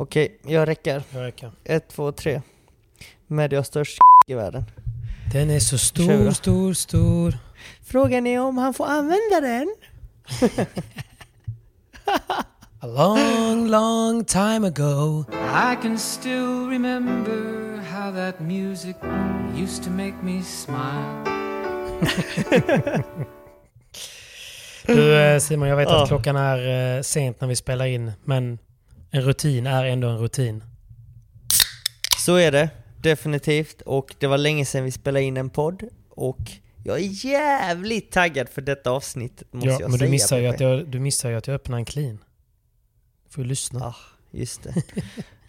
Okej, jag räcker. Jag räcker. Ett, två, tre. Med jag störst i världen. Den är så stor, stor, stor. Frågan är om han får använda den? A long, long time ago I can still remember how that music used to make me smile Du eh, Simon, jag vet att klockan är eh, sent när vi spelar in, men en rutin är ändå en rutin. Så är det, definitivt. Och det var länge sedan vi spelade in en podd. Och jag är jävligt taggad för detta avsnitt, måste Ja, jag men säga. du missar, ju att jag, du missar ju att jag öppnar en clean. Får ju lyssna. Ja, just det.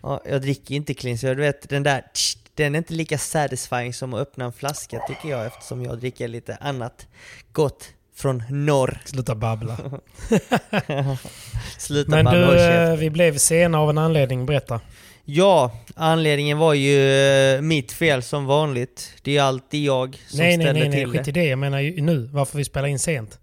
Ja, jag dricker ju inte clean, så jag du vet den där tsch, den är inte lika satisfying som att öppna en flaska tycker jag eftersom jag dricker lite annat gott från norr. Sluta babbla. Sluta Men babbla, du, eh, vi blev sena av en anledning. Berätta. Ja, anledningen var ju eh, mitt fel som vanligt. Det är alltid jag som nej, nej, ställer nej, nej, till skit det. i det. Jag menar ju nu, varför vi spelar in sent.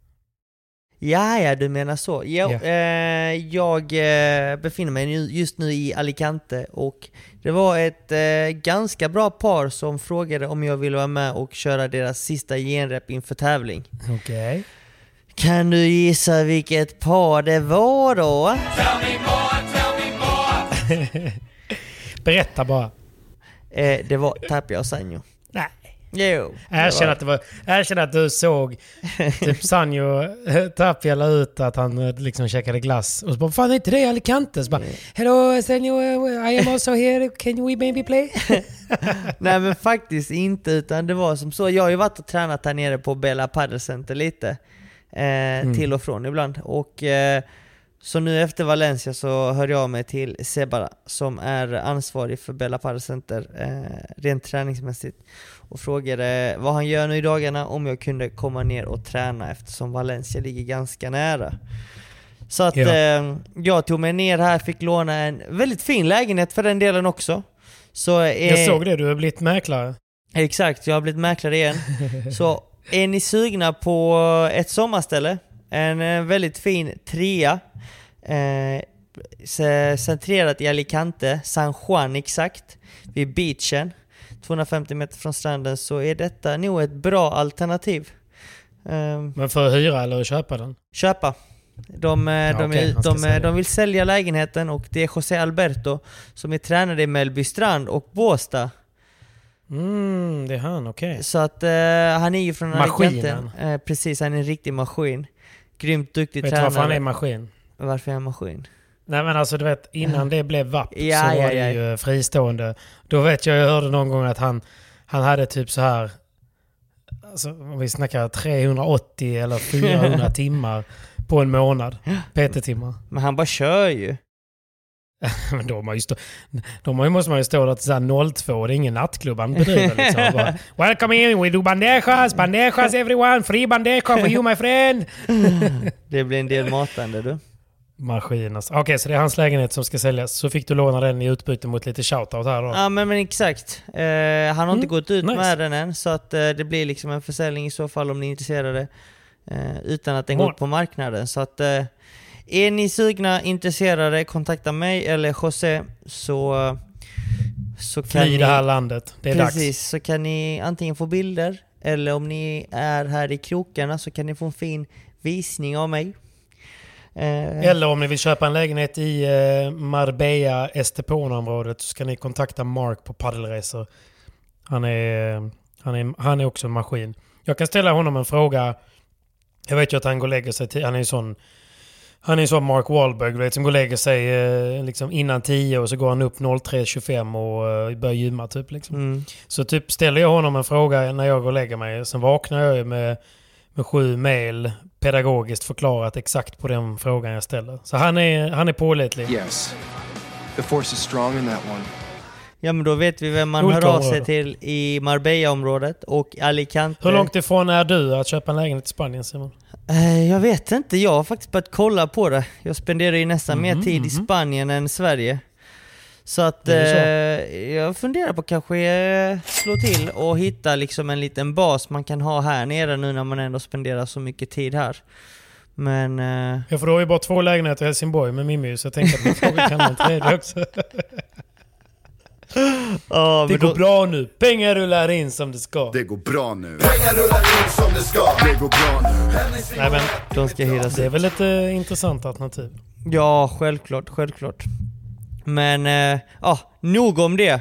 Ja, ja, du menar så. Jo, Ja. eh, jag eh, befinner mig nu, just nu i Alicante och det var ett eh, ganska bra par som frågade om jag ville vara med och köra deras sista genrep inför tävling. Okej. Kan du gissa vilket par det var då? Berätta bara. Eh, det var Tapia och Sanjo. Nej. Jo. Erkänn att, det var, erkänn att du såg typ Sanjo Tapia la ut att han eh, liksom käkade glass. Och så bara, fan är inte det Alicante? Så bara, hello Sanjo, uh, I am also here, can we maybe play? Nej men faktiskt inte, utan det var som så. Jag har ju varit och tränat här nere på Bella Padel Center lite. Eh, Till och från ibland. Och eh, så nu efter Valencia så hörde jag mig till Sebara som är ansvarig för Bella Padel Center eh, rent träningsmässigt. Och frågade vad han gör nu i dagarna, om jag kunde komma ner och träna eftersom Valencia ligger ganska nära. Så att Ja. eh, jag tog mig ner här, fick låna en väldigt fin lägenhet för den delen också. Så, eh, Jag såg det, du har blivit mäklare. Exakt, jag har blivit mäklare igen. Så är ni sugna på ett sommarställe, en eh, väldigt fin trea, eh, ce- centrerat i Alicante, San Juan exakt, vid beachen, 250 meter från stranden, så är detta nog ett bra alternativ. Ehm, Men för att hyra eller köpa den? köpa. De, eh, de, han ska de, de vill sälja lägenheten och det är José Alberto som är tränare i Mellby Strand och Båstad. Mm, det är han, okej. Så att eh, han är ju från Maskinen. Alicante. Eh, precis, han är en riktig maskin. Grymt duktig Vet du tränare. varför han är maskin? Varför är han maskin? Nej men alltså du vet, innan det blev VAP Ja, så var ja, det ja. ju fristående. Då vet jag, jag hörde någon gång att han, han hade typ så här alltså, om vi snackar 380 eller 400 timmar på en månad. PT-timmar. Men han bara kör ju. Men då, man ju stå, då måste man ju stå där till så här 02, det är ingen nattklubb han bedriver liksom. Bara, Welcome in, we do bandejas, bandejas everyone, free bandeja for you my friend. Det blir en del matande du. Maskin. Okej, så det är hans lägenhet som ska säljas. Så fick du låna den i utbyte mot lite shoutout här då? Ja men, men exakt. Eh, han har inte Mm, gått ut nice. med den än, så att eh, det blir liksom en försäljning i så fall om ni är intresserade. Eh, utan att den går ut på marknaden. Så att eh, är ni sugna, intresserade, kontakta mig eller José så, så kan Fly ni... det här landet. Det är Precis, dags. så kan ni antingen få bilder eller om ni är här i krokarna så kan ni få en fin visning av mig. Eh, Eller om ni vill köpa en lägenhet i eh, Marbella, Estepona-området så ska ni kontakta Mark på Paddelresor. Han är, han, är, han är också en maskin. Jag kan ställa honom en fråga. Jag vet ju att han går och lägger sig till... Han är ju sån... Han är sån Mark Wahlberg, vet, som går och lägger sig eh, liksom innan 10 och så går han upp 03.25 och eh, börjar gymma typ. Liksom. mm. Så typ ställer jag honom en fråga när jag går och lägger mig. Sen vaknar jag ju med, med sju mail pedagogiskt förklarat exakt på den frågan jag ställer. Så han är, han är pålitlig. Yes. The force is strong in that one. Ja men då vet vi vem man Olika hör av sig områden. till i Marbella-området och Alicante. Hur långt ifrån är du att köpa en lägenhet i Spanien Simon? Eh, Jag vet inte, jag har faktiskt börjat kolla på det. Jag spenderar ju nästan mer Mhm, tid i mhm. Spanien än Sverige. Så att är eh, jag funderar på kanske eh, slå till och hitta liksom en liten bas man kan ha här nere nu när man ändå spenderar så mycket tid här. Men... Eh, Jag får då har ju bara två lägenheter i Helsingborg med Mimmi så jag tänker att man frågar kan ha en tredje också. ja, Det går då- bra nu. Pengar rullar in som det ska. Det går bra nu. Pengar rullar in som det ska. Det går bra nu. Nej men De ska hyras det är väl ett eh, intressant alternativ. Ja, självklart, självklart. Men, eh, ja, nog om det.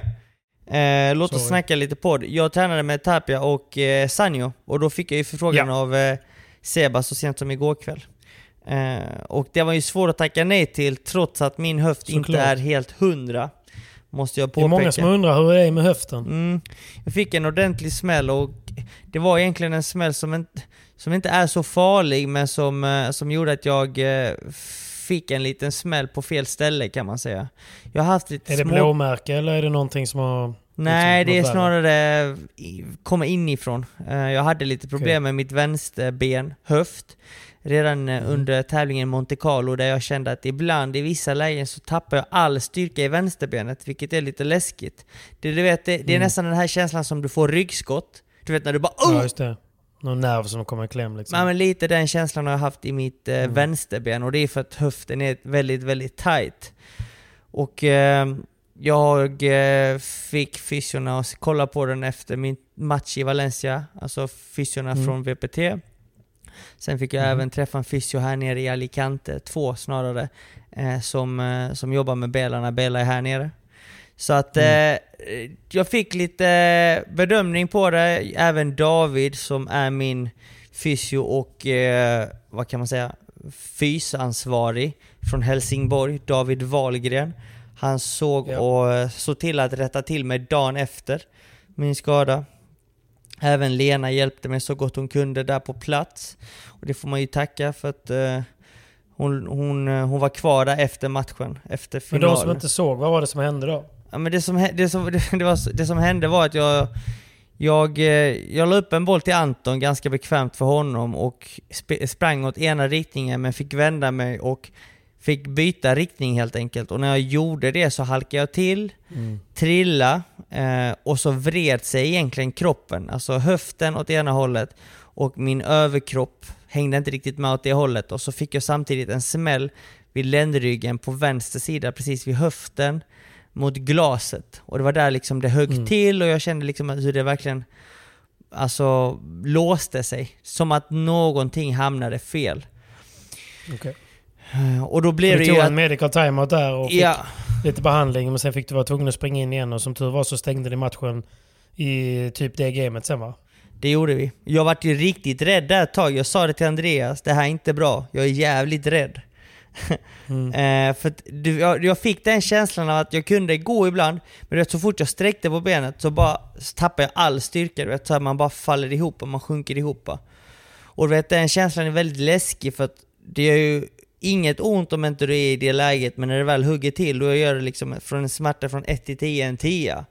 Eh, låt oss Sorry. snacka lite podd. Jag tränade med Tapia och eh, Sanjo och då fick jag ju förfrågan Ja. av eh, Seba så sent som igår kväll. Eh, och det var ju svårt att tacka nej till trots att min höft inte Såklart. är helt hundra. Måste jag Det är påpeka. många som undrar hur det är med höften. Mm, jag fick en ordentlig smäll och det var egentligen en smäll som inte, som inte är så farlig men som, eh, som gjorde att jag eh, fick en liten smäll på fel ställe kan man säga. Jag har haft lite Är det små... blåmärke eller är det någonting som har... Nej, liksom det är snarare i- komma inifrån. Eh, Jag hade lite problem med mitt vänsterben, höft, redan eh, Mm. under tävlingen Monte Carlo där jag kände att ibland i vissa lägen så tappar jag all styrka i vänsterbenet, vilket är lite läskigt. Det, du vet, det, det är Mm. nästan den här känslan som du får ryggskott. Du vet när du bara Ja, oh! det. Någon nerv som kommer i kläm liksom. Ja, men lite den känslan har jag haft i mitt eh, vänsterben och det är för att höften är väldigt, väldigt tight. Och eh, jag eh, fick fysiorna att kolla på den efter min match i Valencia, alltså fysiorna Mm. från VPT. Sen fick jag Mhm. även träffa en fysio här nere i Alicante, två snarare, eh, som, eh, som jobbar med Bela när Bela är här nere. Så att Mm. eh, jag fick lite bedömning på det, även David som är min fysio och eh, vad kan man säga, fysansvarig från Helsingborg, David Wahlgren. Han såg Ja. och eh, såg till att rätta till mig dagen efter min skada. Även Lena hjälpte mig så gott hon kunde där på plats. Och det får man ju tacka för att eh, hon, hon, eh, hon var kvar där efter matchen, efter Men finalen. de som inte såg, vad var det som hände då? Ja, men det, som, det, som, det, var, det som hände var att jag, jag, eh, jag la upp en boll till Anton ganska bekvämt för honom och sp- sprang åt ena riktningen men fick vända mig och fick byta riktning helt enkelt. Och när jag gjorde det så halkade jag till, trilla eh, och så vred sig egentligen kroppen, alltså höften åt ena hållet och min överkropp hängde inte riktigt med åt det hållet. Och så fick jag samtidigt en smäll vid ländryggen på vänster sida precis vid höften mot glaset. Och det var där liksom det högg Mm. till och jag kände liksom hur det verkligen alltså låste sig. Som att någonting hamnade fel. Okej. Eh, Och då blev Du det ju tog att... en medical timeout där och fick Ja, lite behandling men sen fick du vara tvungen att springa in igen och som tur var så stängde ni matchen i typ det gamet sen va? det gjorde vi. Jag vart ju riktigt rädd där ett tag. Jag sa det till Andreas, det här är inte bra. Jag är jävligt rädd. Mm. Eh, för du, jag, jag fick den känslan av att jag kunde gå ibland, men vet, så fort jag sträckte på benet så bara så tappade jag all styrka. Du vet, så här, man bara faller ihop och man sjunker ihop. Och du vet, den känslan är väldigt läskig för att det gör ju inget ont om inte du är i det läget, men när det väl hugger till då gör det liksom från en smärta från 1 till 10 en 10.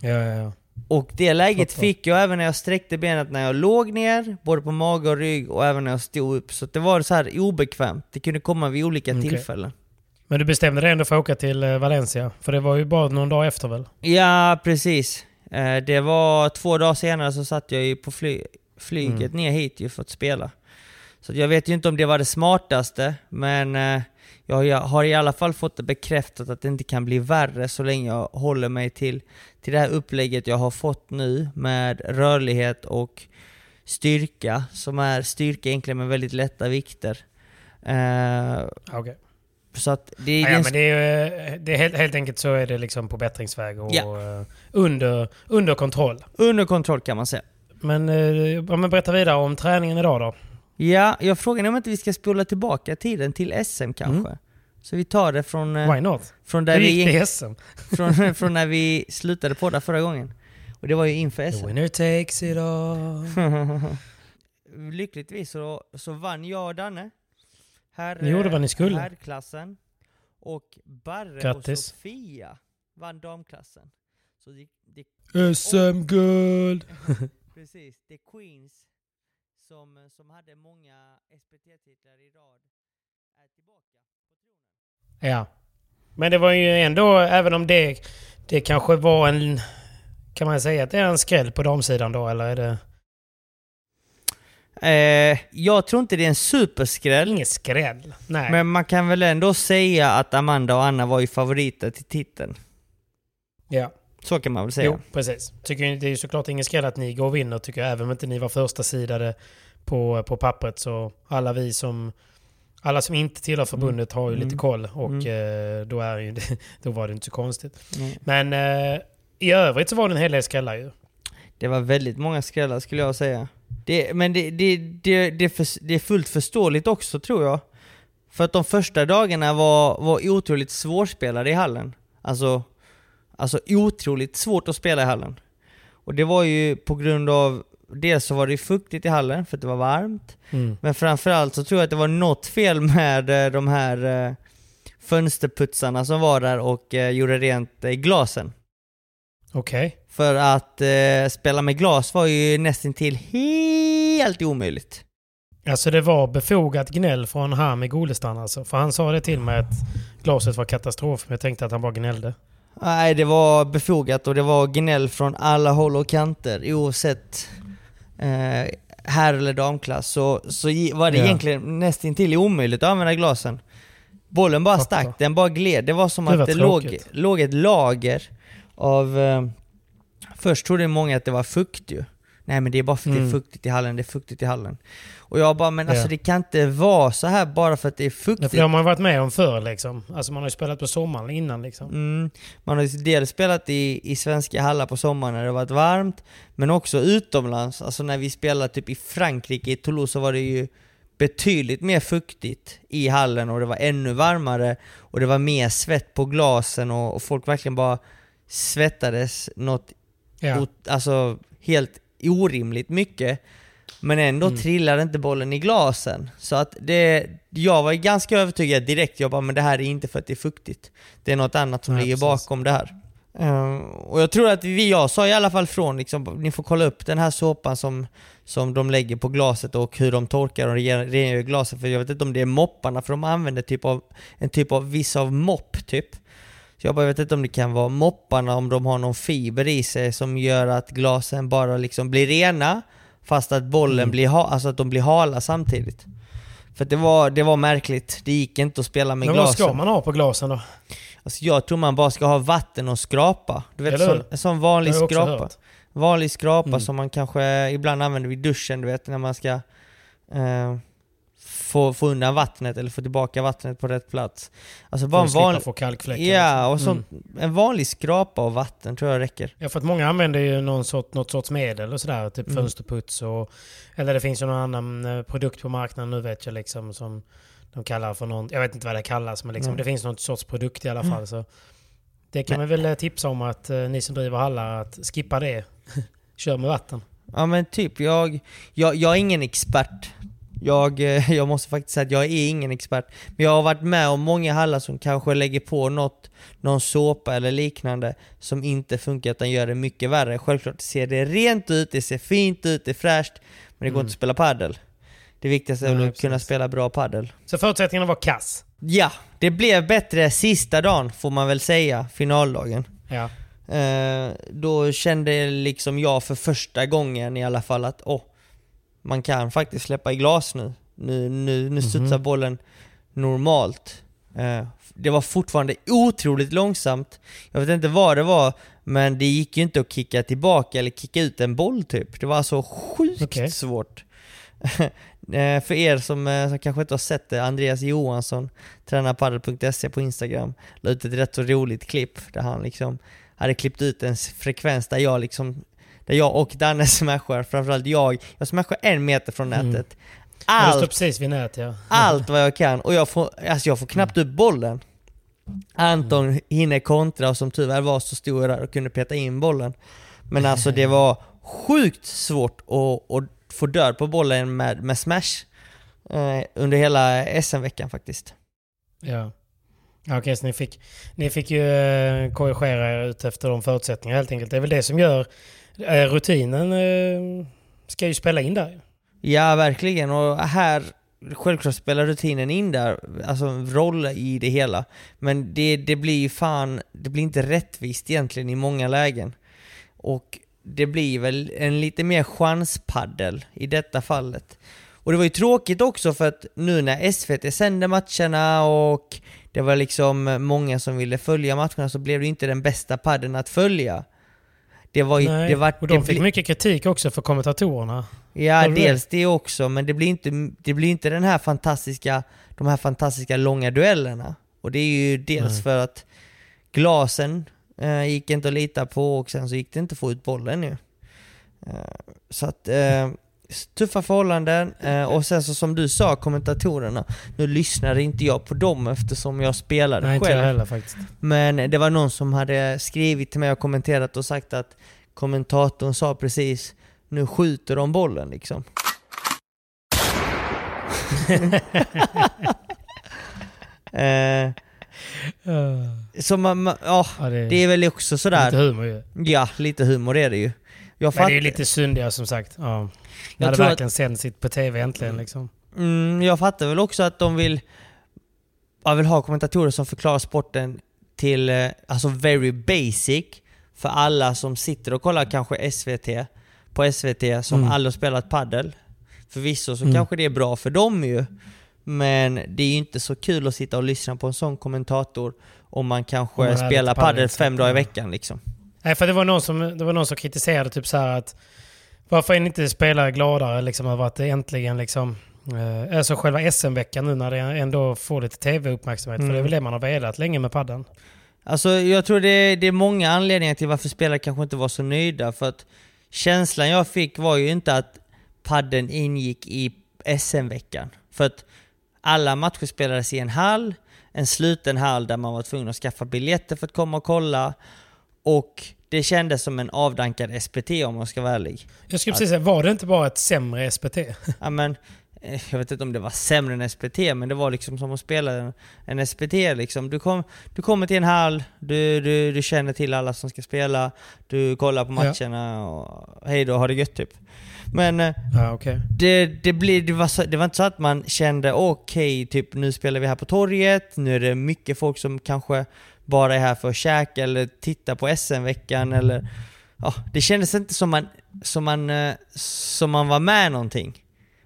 Ja, ja, ja. Och det läget fick jag även när jag sträckte benet när jag låg ner, både på mage och rygg, och även när jag stod upp. Så det var så här obekvämt. Det kunde komma vid olika Okej. tillfällen. Men du bestämde dig ändå för att åka till eh, Valencia? För det var ju bara någon dag efter väl? Ja, precis. Eh, Det var två dagar senare så satt jag ju på fly flyget Mm. ner hit ju för att spela. Så jag vet ju inte om det var det smartaste, men eh, jag har i alla fall fått det bekräftat att det inte kan bli värre så länge jag håller mig till, till det här upplägget jag har fått nu med rörlighet och styrka, som är styrka egentligen med väldigt lätta vikter. Eh, Okej. så att det är Ja, ja, ingen men det är, det är helt, helt enkelt så är det liksom på bättringsväg och Ja. eh, under, under kontroll. under kontroll kan man säga. Men, eh, ja, men berätta vidare om träningen idag då. Ja, jag frågar om inte vi ska spola tillbaka tiden till SM kanske? Så vi tar det från, eh, Why not? från, där vi, gick SM? från, från när vi slutade podda förra gången. Och det var ju inför The SM. winner takes it all. Lyckligtvis så, så vann jag och Danne. Herr, Ni gjorde vad ni skulle. Herrklassen. Och Barre Grattis. och Sofia vann damklassen. Så det, det, SM-guld! precis, det är Queens som, som hade många SPT-titlar i rad är tillbaka på tronen. Ja. Men det var ju ändå, även om det, det kanske var en... Kan man säga att det är en skräll på damsidan då, eller är det... Eh, jag tror inte det är en superskräll. Ingen skräll. Nej. Men man kan väl ändå säga att Amanda och Anna var ju favoriter till titeln. ja. Så kan man väl säga. Jo, precis. Tycker det är ju såklart ingen skräll att ni går och vinner, tycker jag. Även om inte ni var första sidade på, på pappret så alla vi som... Alla som inte tillhör förbundet har ju Mm. lite koll och Mm. eh, då, är ju, då var det inte så konstigt. Nej. Men eh, i övrigt så var det en hel del skrällar ju. Det var väldigt många skrällar skulle jag säga. Det, men det, det, det, det, är för, det är fullt förståeligt också tror jag. För att de första dagarna var, var otroligt svårspelade i hallen. Alltså, alltså otroligt svårt att spela i hallen. Och det var ju på grund av, dels så var det fuktigt i hallen för att det var varmt. Mm. Men framförallt så tror jag att det var något fel med eh, de här eh, fönsterputsarna som var där och eh, gjorde rent eh, glasen. Okej. För att spela med glas var ju nästintill helt omöjligt. Alltså det var befogat gnäll från Hami Golestan alltså. För han sa det till mig att glaset var katastrof. Men jag tänkte att han bara gnällde. Nej, det var befogat och det var gnäll från alla håll och kanter oavsett eh, herr eller damklass. Så, så var det Ja. egentligen nästintill omöjligt att använda glasen. Bollen bara Fattar. stack, den bara gled. Det var som Det var att det låg, låg ett lager av... Eh, först trodde många att det var fukt ju. Nej men det är bara för att det är Mm. fuktigt i hallen, det är fuktigt i hallen. Och jag bara, men alltså Ja. det kan inte vara så här bara för att det är fuktigt. det har man varit med om förr liksom. Alltså man har ju spelat på sommaren innan liksom. Mm. Man har ju dels spelat i, i svenska hallar på sommaren när det har varit varmt, men också utomlands. Alltså när vi spelade typ i Frankrike, i Toulouse, så var det ju betydligt mer fuktigt i hallen och det var ännu varmare och det var mer svett på glasen och, och folk verkligen bara svettades något Ja. alltså helt orimligt mycket. Men ändå Mm. trillade inte bollen i glasen. Så att det, jag var ganska övertygad direkt, jag bara men det här är inte för att det är fuktigt. Det är något annat som Nej, ligger precis. bakom det här. Eh, och jag tror att vi, jag sa i alla fall från liksom, ni får kolla upp den här såpan som, som de lägger på glaset och hur de torkar och re- rengör glaset. För jag vet inte om det är mopparna, för de använder typ av, en typ av viss av mopp typ. Jag bara vet inte om det kan vara mopparna, om de har någon fiber i sig som gör att glasen bara liksom blir rena fast att bollen Mm. blir ha, alltså att de blir hala samtidigt. För det var, det var märkligt, det gick inte att spela med Men vad glasen. ska man ha på glasen då? Alltså jag tror man bara ska ha vatten och skrapa. Du vet, sån, en sån vanlig jag skrapa. hört. Vanlig skrapa Mm. som man kanske ibland använder vid duschen, du vet när man ska eh, få, få undan vattnet eller få tillbaka vattnet på rätt plats. Alltså bara För en att slippa vanlig... få kalkfläckar. Ja, liksom. och sånt, en vanlig skrapa och vatten tror jag räcker. Ja, för att många använder ju någon sort, något sorts medel och sådär. Typ Mm. fönsterputs och... Eller det finns ju någon annan eh, produkt på marknaden nu vet jag liksom som de kallar för någon... Jag vet inte vad det kallas men liksom Nej. det finns någon sorts produkt i alla Mm. fall. Så det kan man väl eh, tipsa om att eh, ni som driver hallar att skippa det. Kör med vatten. Ja men typ, jag, jag, jag är ingen expert. Jag, eh, jag måste faktiskt säga att jag är ingen expert. Men jag har varit med om många hallar som kanske lägger på något, någon såpa eller liknande som inte funkar utan gör det mycket värre. Självklart ser det rent ut, det ser fint ut, det är fräscht, men det går Mm. inte att spela paddel. Det viktigaste är väl att kunna precis. spela bra paddel. Så förutsättningarna var kass. Ja, det blev bättre sista dagen får man väl säga, finaldagen. Ja. Eh, då kände liksom jag för första gången i alla fall att åh, man kan faktiskt släppa i glas nu. Nu, nu, nu studsar bollen normalt. Eh, det var fortfarande otroligt långsamt. Jag vet inte vad det var, men det gick ju inte att kicka tillbaka eller kicka ut en boll typ. Det var så sjukt Okej. svårt. Eh, För er som, eh, som kanske inte har sett det, Andreas Johansson, tränarpadel.se på Instagram, la ut ett rätt så roligt klipp där han liksom hade klippt ut en frekvens där jag liksom där jag och Danne smashar, framförallt jag, jag smashar en meter från Mm. nätet. Står Allt, precis vid nät ja. allt vad jag kan och jag får, alltså jag får knappt upp bollen. Anton hinner kontra och som väl var så jag där och kunde peta in bollen. Men alltså det var sjukt svårt att, att få död på bollen med, med smash eh, under hela SM-veckan faktiskt. Ja. Okej, så ni fick, ni fick ju eh, korrigera er ut efter de förutsättningarna helt enkelt. Det är väl det som gör Eh, rutinen eh, ska ju spela in där. Ja, verkligen. Och här, självklart spelar rutinen in där, alltså roll i det hela. Men det, det blir ju fan, det blir inte rättvist egentligen i många lägen. Och det blir väl en lite mer chanspaddel i detta fallet. Och det var ju tråkigt också för att nu när SVT sände matcherna och det var liksom många som ville följa matcherna så blev det inte den bästa padden att följa. Det var ju, Nej, det var, och de fick mycket kritik också för kommentatorerna. Ja, dels det också, men det blir inte, det blir inte den här fantastiska, de här fantastiska långa duellerna. Och det är ju dels Nej. för att glasen eh, gick inte att lita på och sen så gick det inte att få ut bollen nu. Eh, så att, eh, tuffa förhållanden. Eh, och sen så som du sa, kommentatorerna. Nu lyssnade inte jag på dem eftersom jag spelade Nej, inte jag själv. heller faktiskt. Men det var någon som hade skrivit till mig och kommenterat och sagt att kommentatorn sa precis nu skjuter de bollen liksom. eh, så man, man ja, ja, det, det är väl också lite sådär. humor ju. Ja, lite humor är det ju. Jag, Men det är lite syndiga som sagt. Ja. Jag När det tror att- verkligen sänds sitt på tv äntligen liksom. mm, jag fattar väl också att de vill, jag vill ha kommentatorer som förklarar sporten till, eh, alltså very basic, för alla som sitter och kollar kanske SVT, på SVT som Mm. aldrig spelat paddel. Förvisso så Mm. kanske det är bra för dem ju, men det är ju inte så kul att sitta och lyssna på en sån kommentator om man kanske man spelar paddel, paddel fem dagar i veckan liksom. Nej, för det var någon som, det var någon som kritiserade typ så här att varför är ni inte spelare gladare liksom över att det äntligen liksom eh, alltså själva SM-veckan nu när det ändå får lite tv-uppmärksamhet. För det är Mm. väl det man har velat länge med padden. Alltså jag tror det, det är många anledningar till varför spelare kanske inte var så nöjda. För att känslan jag fick var ju inte att padden ingick i SM-veckan. För att alla matcher spelades i en hall, en sluten hall där man var tvungen att skaffa biljetter för att komma och kolla. Och det kändes som en avdankad SPT om man ska vara ärlig. Jag skulle precis säga, var det inte bara ett sämre SPT? Ja, men, eh, jag vet inte om det var sämre än SPT, men det var liksom som att spela en, en SPT liksom. Du, kom, du kommer till en hall, du, du, du känner till alla som ska spela, du kollar på Ja. matcherna och hej då, ha det gött typ. Men eh, Ja, okej. det, det, blir, det, var så, det var inte så att man kände okej, typ nu spelar vi här på torget, nu är det mycket folk som kanske bara är här för att käka eller titta på SM-veckan eller... Ja, det kändes inte som man, som man, eh, som man var med någonting.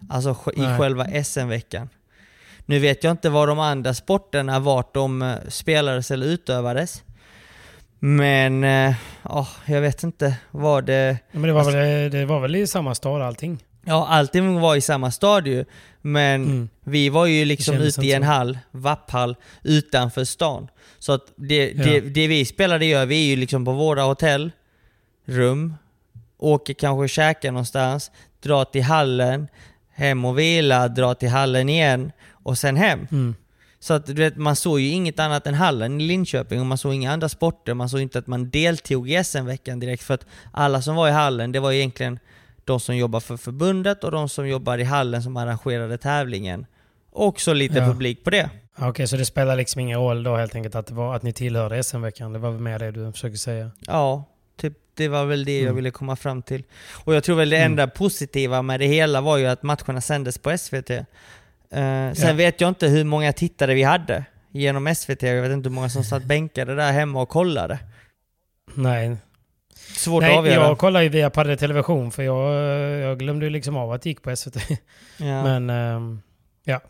Alltså i Nej. själva SM-veckan. Nu vet jag inte var de andra sporterna, vart de eh, spelades eller utövades. Men, eh, ja, jag vet inte vad det... Men det var, väl, det var väl i samma stad allting? Ja, allting var i samma stadie men Mm. vi var ju liksom ute i en så. hall, vapphall, utanför stan. Så att det, Ja. det, det vi spelade gör vi är ju liksom på våra hotellrum, åker kanske och käkar någonstans, drar till hallen, hem och vila, drar till hallen igen och sen hem. Mm. Så att du vet, man såg ju inget annat än hallen i Linköping och man såg inga andra sporter. Man såg inte att man deltog i SM-veckan direkt för att alla som var i hallen, det var egentligen de som jobbar för förbundet och de som jobbar i hallen som arrangerade tävlingen. Och så lite Ja. publik på det. Okej, så det spelar liksom ingen roll då helt enkelt att, var, att ni tillhörde SM-veckan? Det var väl mer det du försöker säga? Ja, typ, det var väl det jag Mm. ville komma fram till. Och jag tror väl det Mm. enda positiva med det hela var ju att matcherna sändes på SVT. Eh, sen Ja. vet jag inte hur många tittare vi hade genom SVT. Jag vet inte hur många som satt bänkade där hemma och kollade. Nej, Svårt att Nej avgöra. jag kollar ju via Padel Television för jag, jag glömde ju liksom av att det gick på SVT. ja. Men ehm, ja,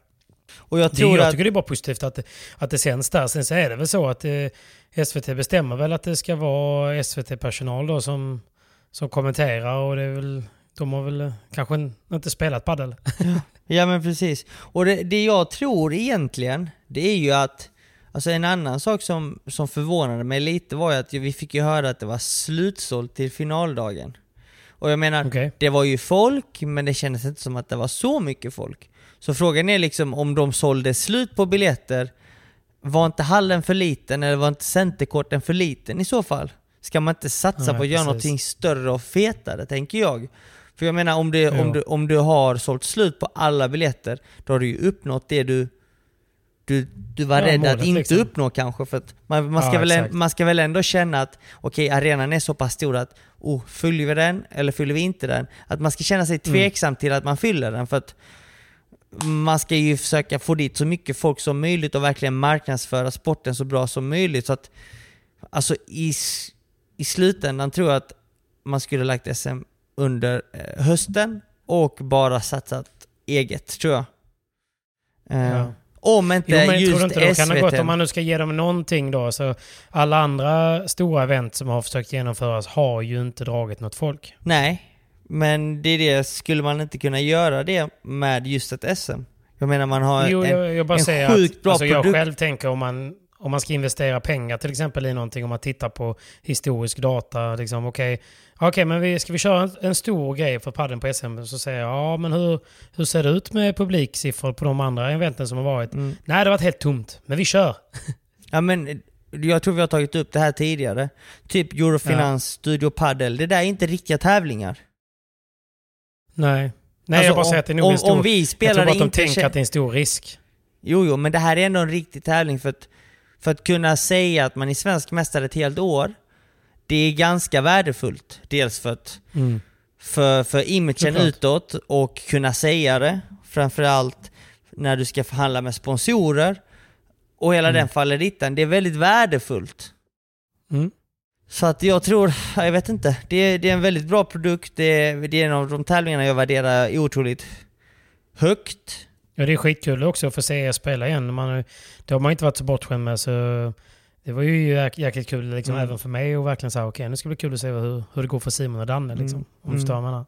och jag det, tror jag att... tycker det är bara positivt att, det- att det sänds där. Sen så är det väl så att eh, SVT bestämmer väl att det ska vara SVT-personal då som, som kommenterar och det är väl, de har väl kanske inte spelat padel. Ja men precis. Och det, det jag tror egentligen, det är ju att Alltså en annan sak som, som förvånade mig lite var ju att vi fick ju höra att det var slutsålt till finaldagen. Och jag menar, Okej. det var ju folk, men det kändes inte som att det var så mycket folk. Så frågan är liksom om de sålde slut på biljetter, var inte hallen för liten eller var inte centerkorten för liten i så fall? Ska man inte satsa Nej, på att göra precis. någonting större och fetare, tänker jag? För jag menar, om, Jo. om, du, om du har sålt slut på alla biljetter, då har du ju uppnått det du, du, du var Ja, rädd målet att inte liksom. uppnå kanske. För att man, man, ska Ja, väl, man ska väl ändå känna att okej, arenan är så pass stor att oh, fyller vi den eller fyller vi inte den? Att man ska känna sig Mm. tveksam till att man fyller den. För att man ska ju försöka få dit så mycket folk som möjligt och verkligen marknadsföra sporten så bra som möjligt. Så att, alltså i, i slutändan tror jag att man skulle lagt SM under eh, hösten och bara satsat eget, tror jag. Eh, Ja. Om inte Jo, men tror just du inte då kan det gått om man nu ska ge dem någonting då? Så alla andra stora event som har försökt genomföras har ju inte dragit något folk. Nej, men det är det, skulle man inte kunna göra det med just ett SM? Jag menar man har Jo, en, jag, jag bara en säger sjukt att bra alltså, jag produkt. själv tänker om man, om man ska investera pengar till exempel i någonting, om man tittar på historisk data, liksom okej, okej men vi, ska vi köra en, en stor grej för padden på SM? Så säger jag, ja men hur, hur ser det ut med publiksiffror på de andra eventen som har varit? Mm. Nej, det har varit helt tomt, men vi kör. Ja men jag tror vi har tagit upp det här tidigare. Typ Eurofinans, Studio Padel, det där är inte riktiga tävlingar. Nej. Nej, Alltså, jag bara om- säger att det är nog om, en stor... om vi jag tror spelar bara att de tänker att det är en stor risk. Jo, jo, men det här är ändå en riktig tävling för att, för att kunna säga att man är svensk mästare ett helt år, det är ganska värdefullt. Dels för att Mm. för, för imagen utåt och kunna säga det. Framförallt när du ska förhandla med sponsorer och hela Mm. den fallerittan. Det är väldigt värdefullt. Mm. Så att jag tror, jag vet inte, det är, det är en väldigt bra produkt. Det är, det är en av de tävlingarna jag värderar otroligt högt. Ja, det är skitkul också att få se er spela igen. Man, det har man inte varit så bortskämd med. Så det var ju jäk, jäkligt kul liksom, Mm. även för mig och verkligen säga okej nu ska det bli kul att se hur, hur det går för Simon och Danne. Liksom, Mm. Om du förstår vad jag menar.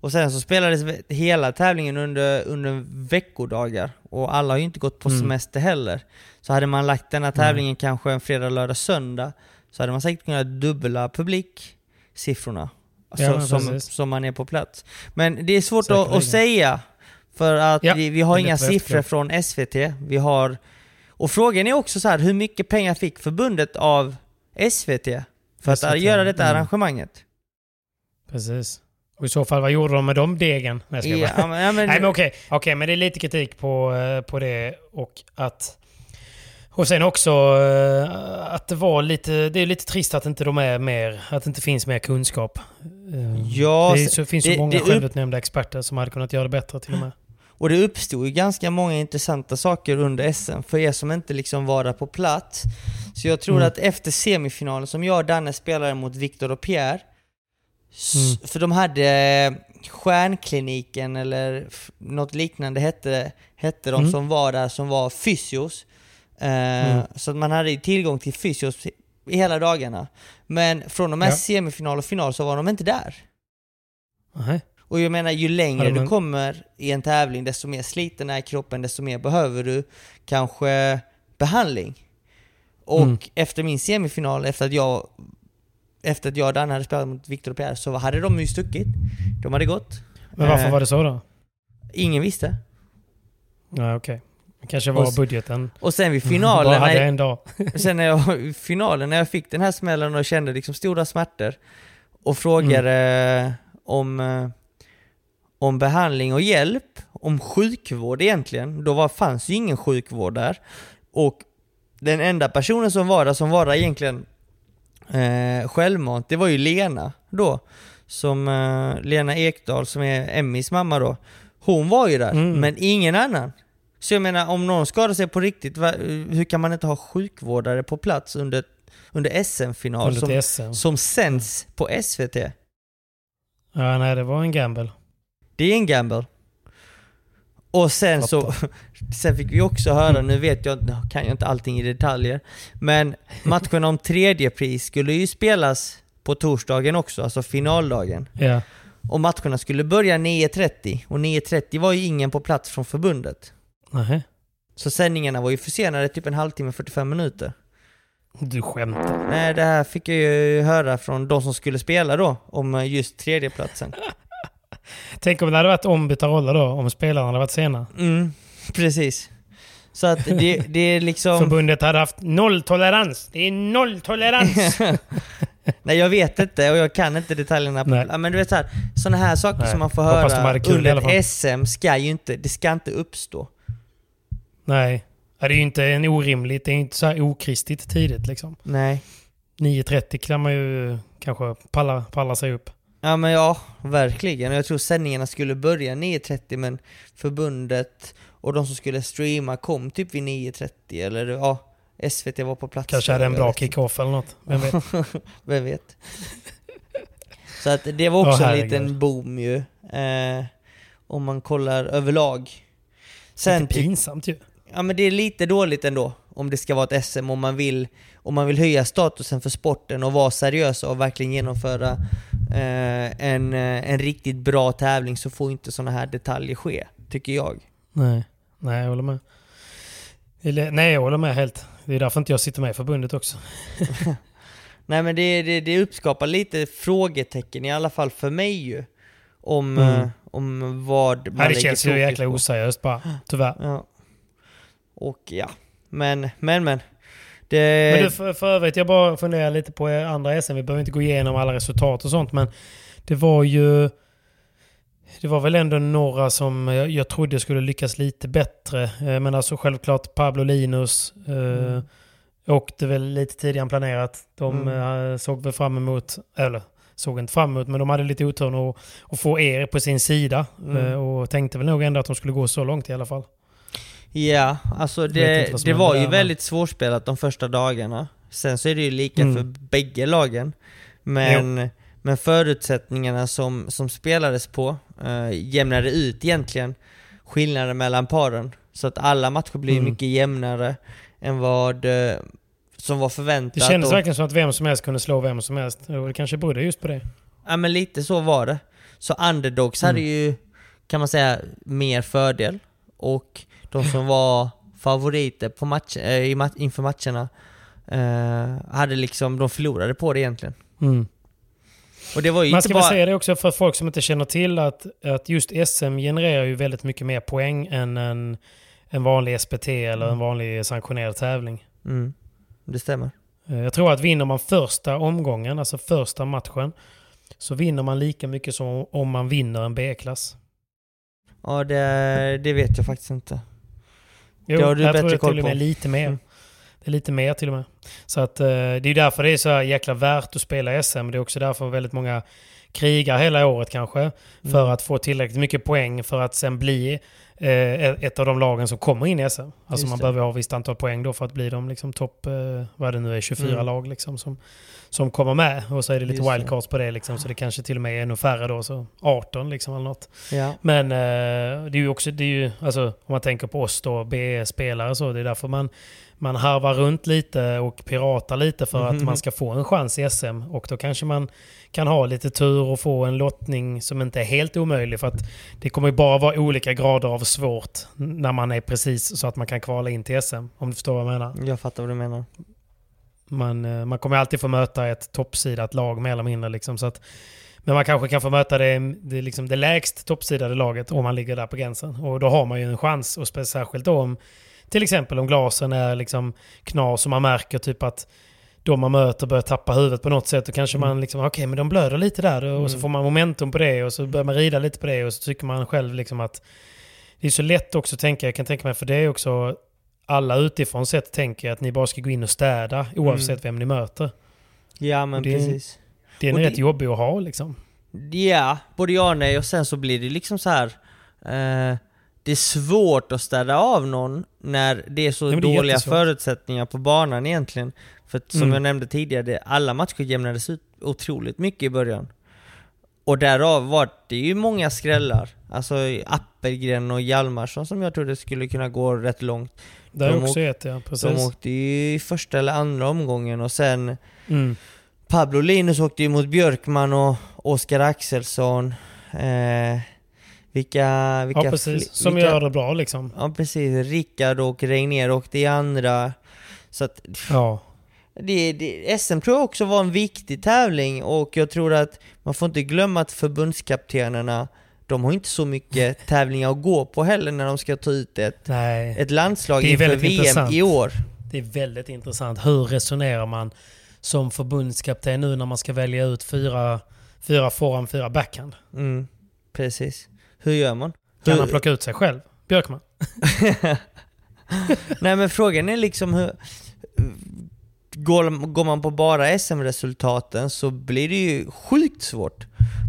Och sen så spelades hela tävlingen under, under veckodagar och alla har ju inte gått på Mm. semester heller. Så hade man lagt denna tävlingen kanske en fredag, lördag, söndag så hade man säkert kunnat dubbla publiksiffrorna. Alltså, Ja, som, som man är på plats. Men det är svårt att, att säga för att Ja, vi, vi har det inga jag siffror från SVT. Vi har... Och frågan är också så här, hur mycket pengar fick förbundet av SVT för att SVT, göra detta mm. arrangemanget? Precis. Och i så fall, vad gjorde de med de degen? Nej, skojar bara. Ja, men, ja, men, Nej men okej, okej, men det är lite kritik på, eh, på det och att... Och sen också eh, att det var lite, det är lite trist att inte de är mer, att det inte finns mer kunskap. Eh, Ja, det är, så, finns så det- många det självutnämnda experter som hade kunnat göra det bättre till och med. Och det uppstod ju ganska många intressanta saker under SM för er som inte liksom var där på plats. Så jag tror Mm. att efter semifinalen som jag och Danne spelade mot Viktor och Pierre, Mm. för de hade Stjärnkliniken eller något liknande hette, hette de Mm. som var där som var fysios. Eh, Mm. Så att man hade tillgång till fysios i hela dagarna. Men från och med Ja. semifinal och final så var de inte där. Nej. Och jag menar, ju längre du kommer i en tävling, desto mer sliten är kroppen, desto mer behöver du kanske behandling. Och Mm. efter min semifinal, efter att jag efter att jag och Danne hade spelat mot Victor och Pierre, så hade de ju stuckit. De hade gått. Men varför Eh, var det så då? Ingen visste. Ja, okej. Det kanske var Och budgeten. Och sen vid Bara finalen, hade när, en dag. sen när jag, finalen, när jag fick den här smällen och kände liksom stora smärtor och frågade Mm. om, eh, om behandling och hjälp, om sjukvård egentligen. Då var, fanns ju ingen sjukvård där. Och den enda personen som var där, som var där egentligen eh, självmant, det var ju Lena då. Som eh, Lena Ekdahl som är Emmys mamma då. Hon var ju där, Mm. men ingen annan. Så jag menar, om någon skadar sig på riktigt, va, hur kan man inte ha sjukvårdare på plats under, under SM-final som, SM. som sänds på SVT? Ja, nej, det var en gamble. Det är en gamble. Och sen så, sen fick vi också höra, nu vet jag, kan jag inte allting i detaljer, men matchen om tredje pris skulle ju spelas på torsdagen också, alltså finaldagen. Ja. Och matcherna skulle börja 9.30, och 9.30 var ju ingen på plats från förbundet. Nej. Så sändningarna var ju försenade typ en halvtimme, 45 minuter. Du skämtar. Nej, det här fick jag ju höra från de som skulle spela då, om just tredjeplatsen. Tänk om det hade varit ombytta roller då, om spelarna hade varit sena. Mm, precis. Så att det, det är liksom... Förbundet hade haft nolltolerans. Det är nolltolerans! Nej jag vet inte och jag kan inte detaljerna. På, Nej. men du vet så här, sådana här saker Nej. som man får Hoppas höra kul under SM ska ju inte, det ska inte uppstå. Nej. Det är ju inte en orimligt, det är inte så här okristigt tidigt liksom. Nej. 9.30 kan man ju kanske palla, palla sig upp. Ja men ja, verkligen. Jag tror sändningarna skulle börja 9.30 men förbundet och de som skulle streama kom typ vid 9.30 eller ja, SVT var på plats. Kanske hade en bra kick-off eller något. Vem vet? Vem vet? Så att det var också Åh, en liten boom ju. Eh, om man kollar överlag. Sen Lite pinsamt ju. Ja men det är lite dåligt ändå om det ska vara ett SM om man vill, om man vill höja statusen för sporten och vara seriös och verkligen genomföra en, eh, en riktigt bra tävling så får inte sådana här detaljer ske, tycker jag. Nej, nej jag håller med. Nej, jag håller med helt. Det är därför inte jag sitter med i förbundet också. Nej men det, det, det uppskapar lite frågetecken i alla fall för mig ju. Om, Mm. eh, om vad man Nej, det känns ju jäkla på. oseriöst bara. Tyvärr. Ja. Och ja, men, men, men. Det, Men du, för, för övrigt, jag bara funderar lite på andra SM. Vi behöver inte gå igenom alla resultat och sånt, men det var ju... Det var väl ändå några som jag, jag trodde skulle lyckas lite bättre. Eh, Men alltså självklart Pablo Linus eh, Mm. åkte väl lite tidigare än planerat. De Mm. eh, såg väl fram emot, eller såg inte fram emot, men de hade lite otur att, att få er på sin sida. Mm. Eh, Och tänkte väl nog ändå att de skulle gå så långt i alla fall. Ja, alltså det, det var ju väldigt svårspelat de första dagarna. Sen så är det ju lika Mm. för bägge lagen. Men, men förutsättningarna som, som spelades på eh, jämnade ut egentligen skillnaden mellan paren. Så att alla matcher blir Mm. mycket jämnare än vad eh, som var förväntat. Det kändes och- verkligen som att vem som helst kunde slå vem som helst. Och det kanske berodde just på det. Ja men lite så var det. Så underdogs hade Mm. ju, kan man säga, mer fördel. Och de som var favoriter på match, eh, i ma- inför matcherna eh, hade liksom, de förlorade på det egentligen. Mm. Och det var ju Man ska bara... väl säga det också för folk som inte känner till att, att just SM genererar ju väldigt mycket mer poäng än en, en vanlig SPT eller en vanlig sanktionerad tävling. Mm, det stämmer. Eh, Jag tror att vinner man första omgången, alltså första matchen, så vinner man lika mycket som om man vinner en B-klass. Ja det, det vet jag faktiskt inte. Jo, Det har du jag bättre tror det koll till och med på. lite mer. Mm. Det är lite mer till och med. Så att, eh, det är därför det är så jäkla värt att spela SM. Det är också därför väldigt många krigar hela året kanske. För Mm. att få tillräckligt mycket poäng för att sen bli ett av de lagen som kommer in i SM. Alltså Just man det. behöver ha ett visst antal poäng då för att bli de liksom topp, eh, vad det nu är, 24 Mm. lag liksom som, som kommer med. Och så är det lite Just det. wildcards på det liksom. Så det kanske till och med är ännu färre då, så 18 liksom eller något. Ja. Men eh, det är ju också, det är ju, alltså, om man tänker på oss då, B-spelare så, det är därför man, man harvar runt lite och piratar lite för att Mhm. man ska få en chans i SM. Och då kanske man kan ha lite tur och få en lottning som inte är helt omöjlig. För att det kommer ju bara vara olika grader av svårt när man är precis så att man kan kvala in till SM. Om du förstår vad jag menar. Jag fattar vad du menar. Man, eh, man kommer alltid få möta ett toppsidat lag mer eller mindre. Liksom, så att, men man kanske kan få möta det, det, liksom det lägst toppsidade laget om man ligger där på gränsen. Och då har man ju en chans. Och särskilt då om till exempel om glasen är liksom knas och man märker typ att de man möter börjar tappa huvudet på något sätt. Och kanske man liksom, okej men de blöder lite där och så får man momentum på det och så börjar man rida lite på det och så tycker man själv liksom att det är så lätt också att tänka, jag kan tänka mig, för det är också alla utifrån sett tänker att ni bara ska gå in och städa oavsett vem ni möter. Ja men det- precis. Det är Och en det- rätt jobbig att ha liksom. Ja, både ja och nej och sen så blir det liksom så här. Eh, det är svårt att städa av någon när det är så Ja, det är dåliga jättesvårt. förutsättningar på banan egentligen. För att, som Mm. jag nämnde tidigare, det, alla matcher jämnades ut otroligt mycket i början. Och därav var det ju många skrällar. Alltså Appelgren och Hjalmarsson som jag trodde skulle kunna gå rätt långt. Det är De också ett, ja. Precis. De åkte ju i första eller andra omgången och sen Mm. Pablo Linus åkte ju mot Björkman och Oskar Axelsson. Eh, vilka... vilka Ja, precis. Som vilka, gör det bra liksom. Ja, precis. Rickard och Reiner åkte i andra. Så att Ja. det, det, SM tror jag också var en viktig tävling och jag tror att man får inte glömma att förbundskaptenerna de har inte så mycket tävlingar att gå på heller när de ska ta ut ett, Nej. ett landslag inför VM intressant. i år. Det är väldigt intressant. Hur resonerar man som förbundskapten nu när man ska välja ut fyra, fyra forehand, fyra backhand? Mm, precis. Hur gör man? Kan Hur- han plocka ut sig själv? Björkman? Nej men frågan är liksom hur... Går, går man på bara SM-resultaten så blir det ju sjukt svårt.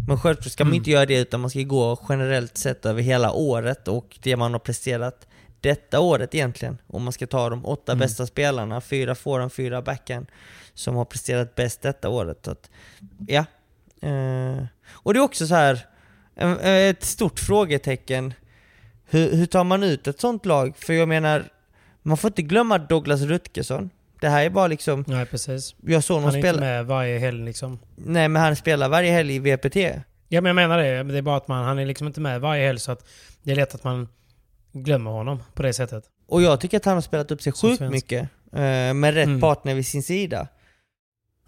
Men självklart ska man Mm. inte göra det utan man ska gå generellt sett över hela året och det man har presterat detta året egentligen. Om man ska ta de åtta Mm. bästa spelarna, fyra forehand, fyra backhand, som har presterat bäst detta året. Så att, ja. Eh, och det är också så här ett stort frågetecken. Hur, hur tar man ut ett sånt lag? För jag menar, man får inte glömma Douglas Rutgersson. Det här är bara liksom, Nej, precis. jag såg Han honom är inte spela, med varje helg liksom. nej men han spelar varje helg i VPT. Ja, men jag menar det. Det är bara att man, han är liksom inte med varje helg så att det är lätt att man glömmer honom på det sättet. Och jag tycker att han har spelat upp sig Som sjukt svensk. mycket. eh, med rätt Mm. partner vid sin sida.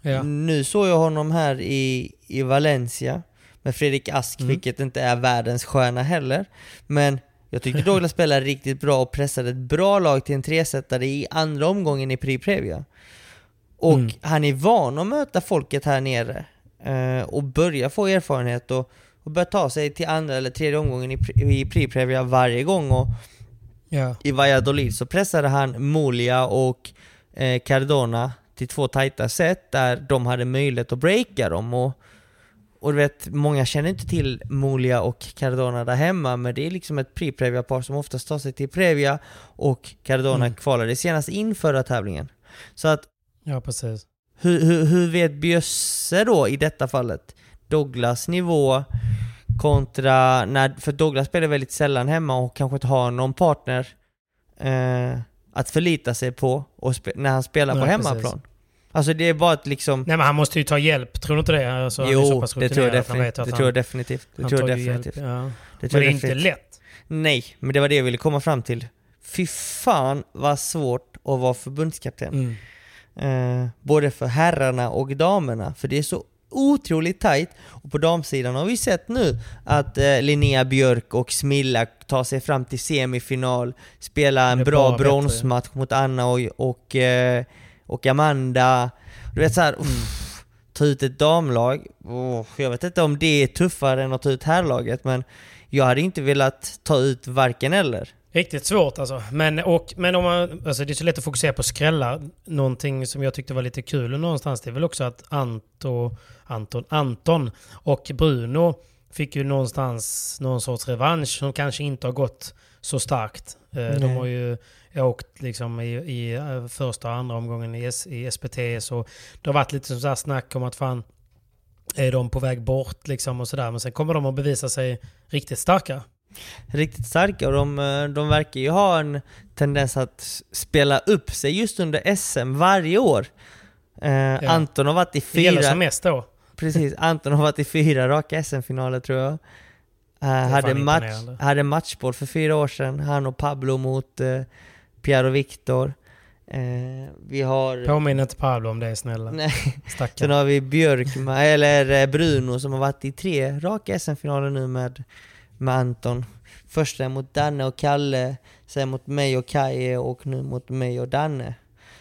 Ja. Nu såg jag honom här i, i Valencia med Fredrik Ask, Mm. vilket inte är världens stjärna heller. Men jag tyckte Douglas spelade riktigt bra och pressade ett bra lag till en tresetare i andra omgången i Prix Previa. Och Mm. han är van att möta folket här nere eh, och börja få erfarenhet och, och börja ta sig till andra eller tredje omgången i, Pri- i Prix Previa varje gång. Och ja. i Valladolid så pressade han Molia och eh, Cardona till två tajta set där de hade möjlighet att breaka dem. Och, och du vet, många känner inte till Molia och Cardona där hemma, men det är liksom ett pre-Previa-par som oftast tar sig till Previa och Cardona Mm. kvalade senast in förra tävlingen. Så att, ja, precis. hur, hur, hur vet Bjösse då i detta fallet? Douglas nivå kontra, när, för Douglas spelar väldigt sällan hemma och kanske inte har någon partner eh, att förlita sig på och när han spelar på Nej, hemmaplan. precis. Alltså det är bara att liksom... Nej, men han måste ju ta hjälp. Tror du inte det? Alltså, jo, pass det tror jag definitivt. Det han- tror jag definitivt. Det tror jag hjälp, definitivt. Ja. Det Men tror det är jag inte definitivt. lätt. Nej, men det var det jag ville komma fram till. Fy fan vad svårt att vara förbundskapten. Mm. Eh, både för herrarna och damerna, för det är så otroligt tajt. Och på damsidan har vi sett nu att eh, Linnea Björk och Smilla tar sig fram till semifinal, spelar en Det bra bronsmatch mot Anna och, och, eh, och Amanda. Du vet såhär, uff, ta ut ett damlag, oh, jag vet inte om det är tuffare än att ta ut herrlaget, men jag hade inte velat ta ut varken eller. Riktigt svårt alltså. Men, och, men om man, alltså det är så lätt att fokusera på skrällar. Någonting som jag tyckte var lite kul någonstans det är väl också att Anto, Anton, Anton och Bruno fick ju någonstans någon sorts revansch som kanske inte har gått så starkt. Eh, De Nej. har ju åkt liksom i, i eh, första och andra omgången i, S, i SPT så det har varit lite så här snack om att fan är de på väg bort liksom och sådär. Men sen kommer de att bevisa sig riktigt starka. riktigt starka och de, eh, de verkar ju ha en tendens att spela upp sig just under SM varje år. Eh, Anton har varit i Det gäller fyra, som mest då. precis, Anton har varit i fyra raka SM-finaler tror jag. Eh, hade, match, hade matchboll för fyra år sedan, han och Pablo mot eh, Pierre och Victor. Eh, vi har... Påminn inte Pablo om det snälla. Nej. Sen har vi Björkman, eller eh, Bruno som har varit i tre raka SM-finaler nu med, med Anton. Första mot Danne och Kalle, sen mot mig och Kaje och nu mot mig och Danne.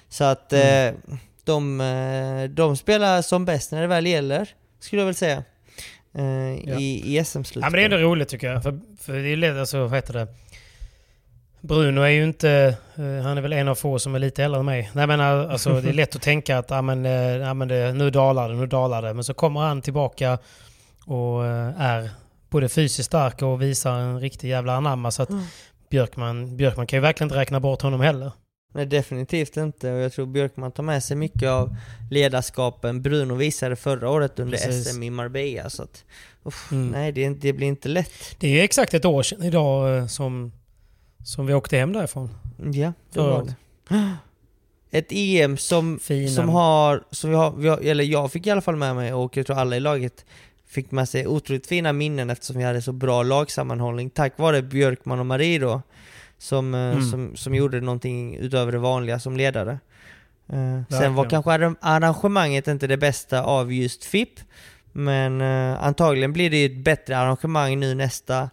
Så att Mm. eh, de, eh, de spelar som bäst när det väl gäller, skulle jag väl säga. Eh, Ja. I, i SM-slutet. Ja, men det är ändå roligt tycker jag. För, för det är lätt, alltså, vad heter det? Bruno är ju inte, eh, han är väl en av få som är lite äldre än mig. Nej men eh, alltså det är lätt att tänka att ah, men, ja, men det, nu dalar det, nu dalar det. Men så kommer han tillbaka och är både fysiskt stark och visar en riktig jävla anamma. Så att Björkman, Björkman kan ju verkligen inte räkna bort honom heller. Nej, definitivt inte. Och jag tror Björkman tar med sig mycket av ledarskapen Bruno visade förra året under Precis. SM i Marbella. Så att, uff, Mm. nej, det, det blir inte lätt. Det är ju exakt ett år sedan idag som, som vi åkte hem därifrån. Ja, det var det. Ett EM som, Fina. som har, som vi har, vi har, eller jag fick i alla fall med mig och jag tror alla i laget fick med sig otroligt fina minnen eftersom vi hade så bra lagsammanhållning tack vare Björkman och Marie då. Som, eh, Mm. som, som gjorde någonting utöver det vanliga som ledare. Eh, sen var kanske arran- arrangemanget inte det bästa av just FIP, men eh, antagligen blir det ju ett bättre arrangemang nu nästa,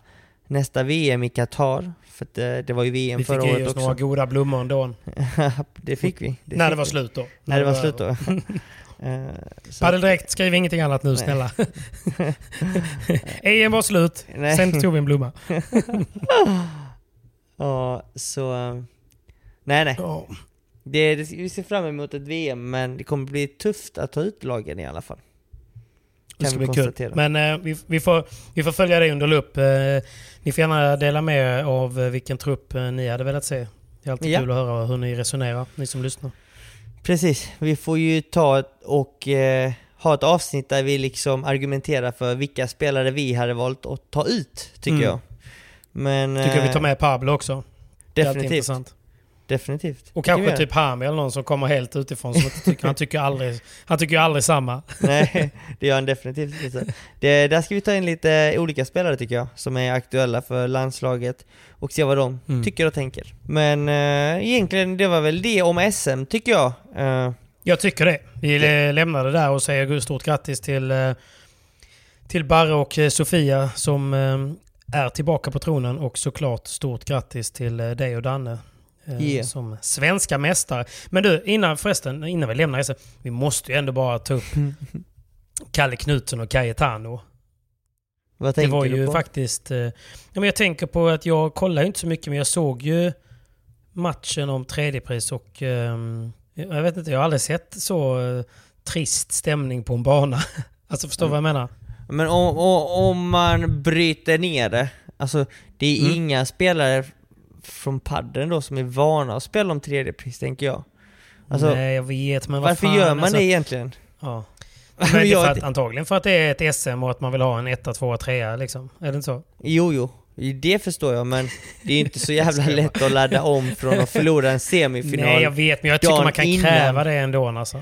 nästa VM i Qatar. För att, eh, det var ju VM Vi fick förra ge året oss också. några goda blommor ändå. det fick vi. Det när fick det var vi. slut då. När det var slut då. Eh, Paddeldräkt, skriv ingenting annat nu snälla. EM var slut, Nej. sen tog vi en blomma. Ja, så... Nej, nej. Ja. Det, det, vi ser fram emot ett VM, men det kommer bli tufft att ta ut lagen i alla fall. Det Kan ska vi bli kul. Men eh, vi, vi, får, vi får följa det under lupp. Eh, ni får gärna dela med er av eh, vilken trupp eh, ni hade velat se. Det är alltid Ja. kul att höra hur ni resonerar, ni som lyssnar. Precis, vi får ju ta och eh, ha ett avsnitt där vi liksom argumenterar för vilka spelare vi hade valt att ta ut, tycker Mm. jag. Men... Tycker vi eh, tar med Pablo också. Definitivt. Definitivt. Och kanske typ Hami eller någon som kommer helt utifrån. Som tycker, han, tycker aldrig, han tycker ju aldrig samma. Nej, det gör han definitivt inte. Det, där ska vi ta in lite olika spelare tycker jag, som är aktuella för landslaget och se vad de Mm. tycker och tänker. Men eh, egentligen, det var väl det om SM tycker jag. Eh, Jag tycker det. Vi eh, lämnar det där och säger stort grattis till, eh, till Barre och eh, Sofia som eh, är tillbaka på tronen och såklart stort grattis till dig och Danne. Eh, Yeah. Som svenska mästare. Men du, innan förresten, innan vi lämnar SM. Vi måste ju ändå bara ta upp Kalle Knutsson och Cayetano. vad Det tänker var du ju på? faktiskt... Eh, ja, men jag tänker på att jag kollar inte så mycket men jag såg ju matchen om tredjepris och... ehm, jag vet inte, jag har aldrig sett så eh, trist stämning på en bana. alltså förstår du vad jag menar? Men om, om, om man bryter ner det, alltså det är Mm. inga spelare från padden då som är vana att spela om tredje pris tänker jag. Alltså, Nej, jag vet men vad varför fan, gör man alltså, det egentligen? Ja. Men det är Jag- för att, antagligen för att det är ett SM och att man vill ha en etta, tvåa, trea liksom. Är det inte så? Jo, jo. Det förstår jag, men det är inte så jävla lätt att ladda om från att förlora en semifinal. Nej, jag vet men jag tycker man kan innan. kräva det ändå alltså.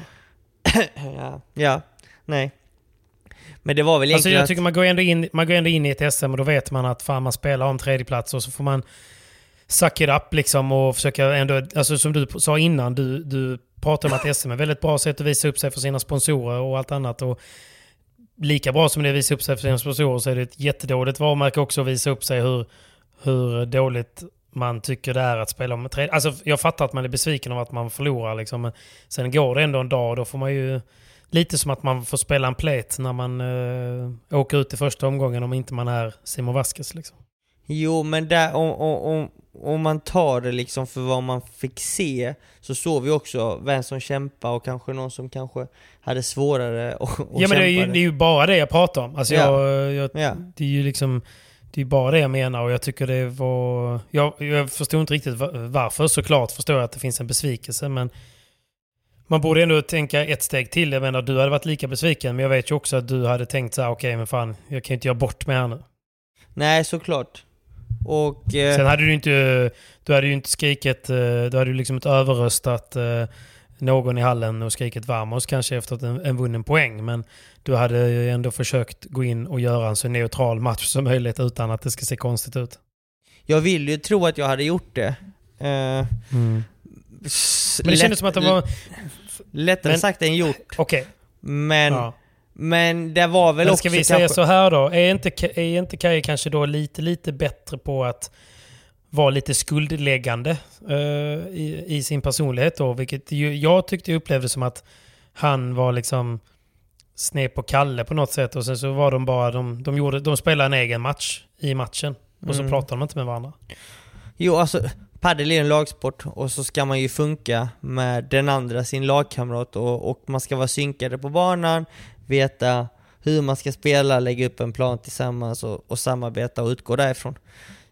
ja, ja, nej. Men det var väl Alltså egentligen jag tycker man går, ändå in, man går ändå in i ett SM och då vet man att fan man spelar om tredjeplats och så får man suck it up liksom och försöka ändå, alltså som du sa innan, du, du pratade om att SM är ett väldigt bra sätt att visa upp sig för sina sponsorer och allt annat. Och lika bra som det är att visa upp sig för sina sponsorer så är det ett jättedåligt varumärke också att visa upp sig hur, hur dåligt man tycker det är att spela om tredje. Alltså jag fattar att man är besviken av att man förlorar liksom. Men sen går det ändå en dag och då får man ju Lite som att man får spela en plate när man uh, åker ut i första omgången om inte man är Simon Vasquez. Liksom. Jo, men där, om, om, om, man tar det liksom för vad man fick se, så såg vi också vem som kämpade och kanske någon som kanske hade svårare att Ja men det är, ju, det är ju bara det jag pratar om. Alltså Ja. jag, jag, Ja. Det är ju liksom det är bara det jag menar och jag tycker det var... Jag, jag förstod inte riktigt va- varför. Såklart förstår jag att det finns en besvikelse men man borde ändå tänka ett steg till. Jag menar du hade varit lika besviken men jag vet ju också att du hade tänkt så här: okej men fan jag kan ju inte göra bort mig här nu. Nej, såklart. Och... Eh, Sen hade du inte, du hade ju inte skrikit, eh, du hade ju liksom inte överröstat eh, någon i hallen och skrikit Vamos kanske efter en, en vunnen poäng. Men du hade ju ändå försökt gå in och göra en så neutral match som möjligt utan att det ska se konstigt ut. jag vill ju tro att jag hade gjort det. Eh, s- Men det kändes som att det var... Lättare men- sagt än gjort. Okej. Men, Ja. Men det var väl Men också ska vi kanske... säga så här då? Är inte, är inte Kaj kanske då lite, lite bättre på att var lite skuldläggande eh, i, i sin personlighet då. Vilket ju, jag tyckte jag upplevde som att han var liksom sned på Kalle på något sätt. Och sen så var de bara, de, de, gjorde, de spelade en egen match i matchen. Och så Mm. pratade de inte med varandra. Jo, alltså padel är en lagsport och så ska man ju funka med den andra, sin lagkamrat och, och man ska vara synkade på banan, veta hur man ska spela, lägga upp en plan tillsammans och, och samarbeta och utgå därifrån.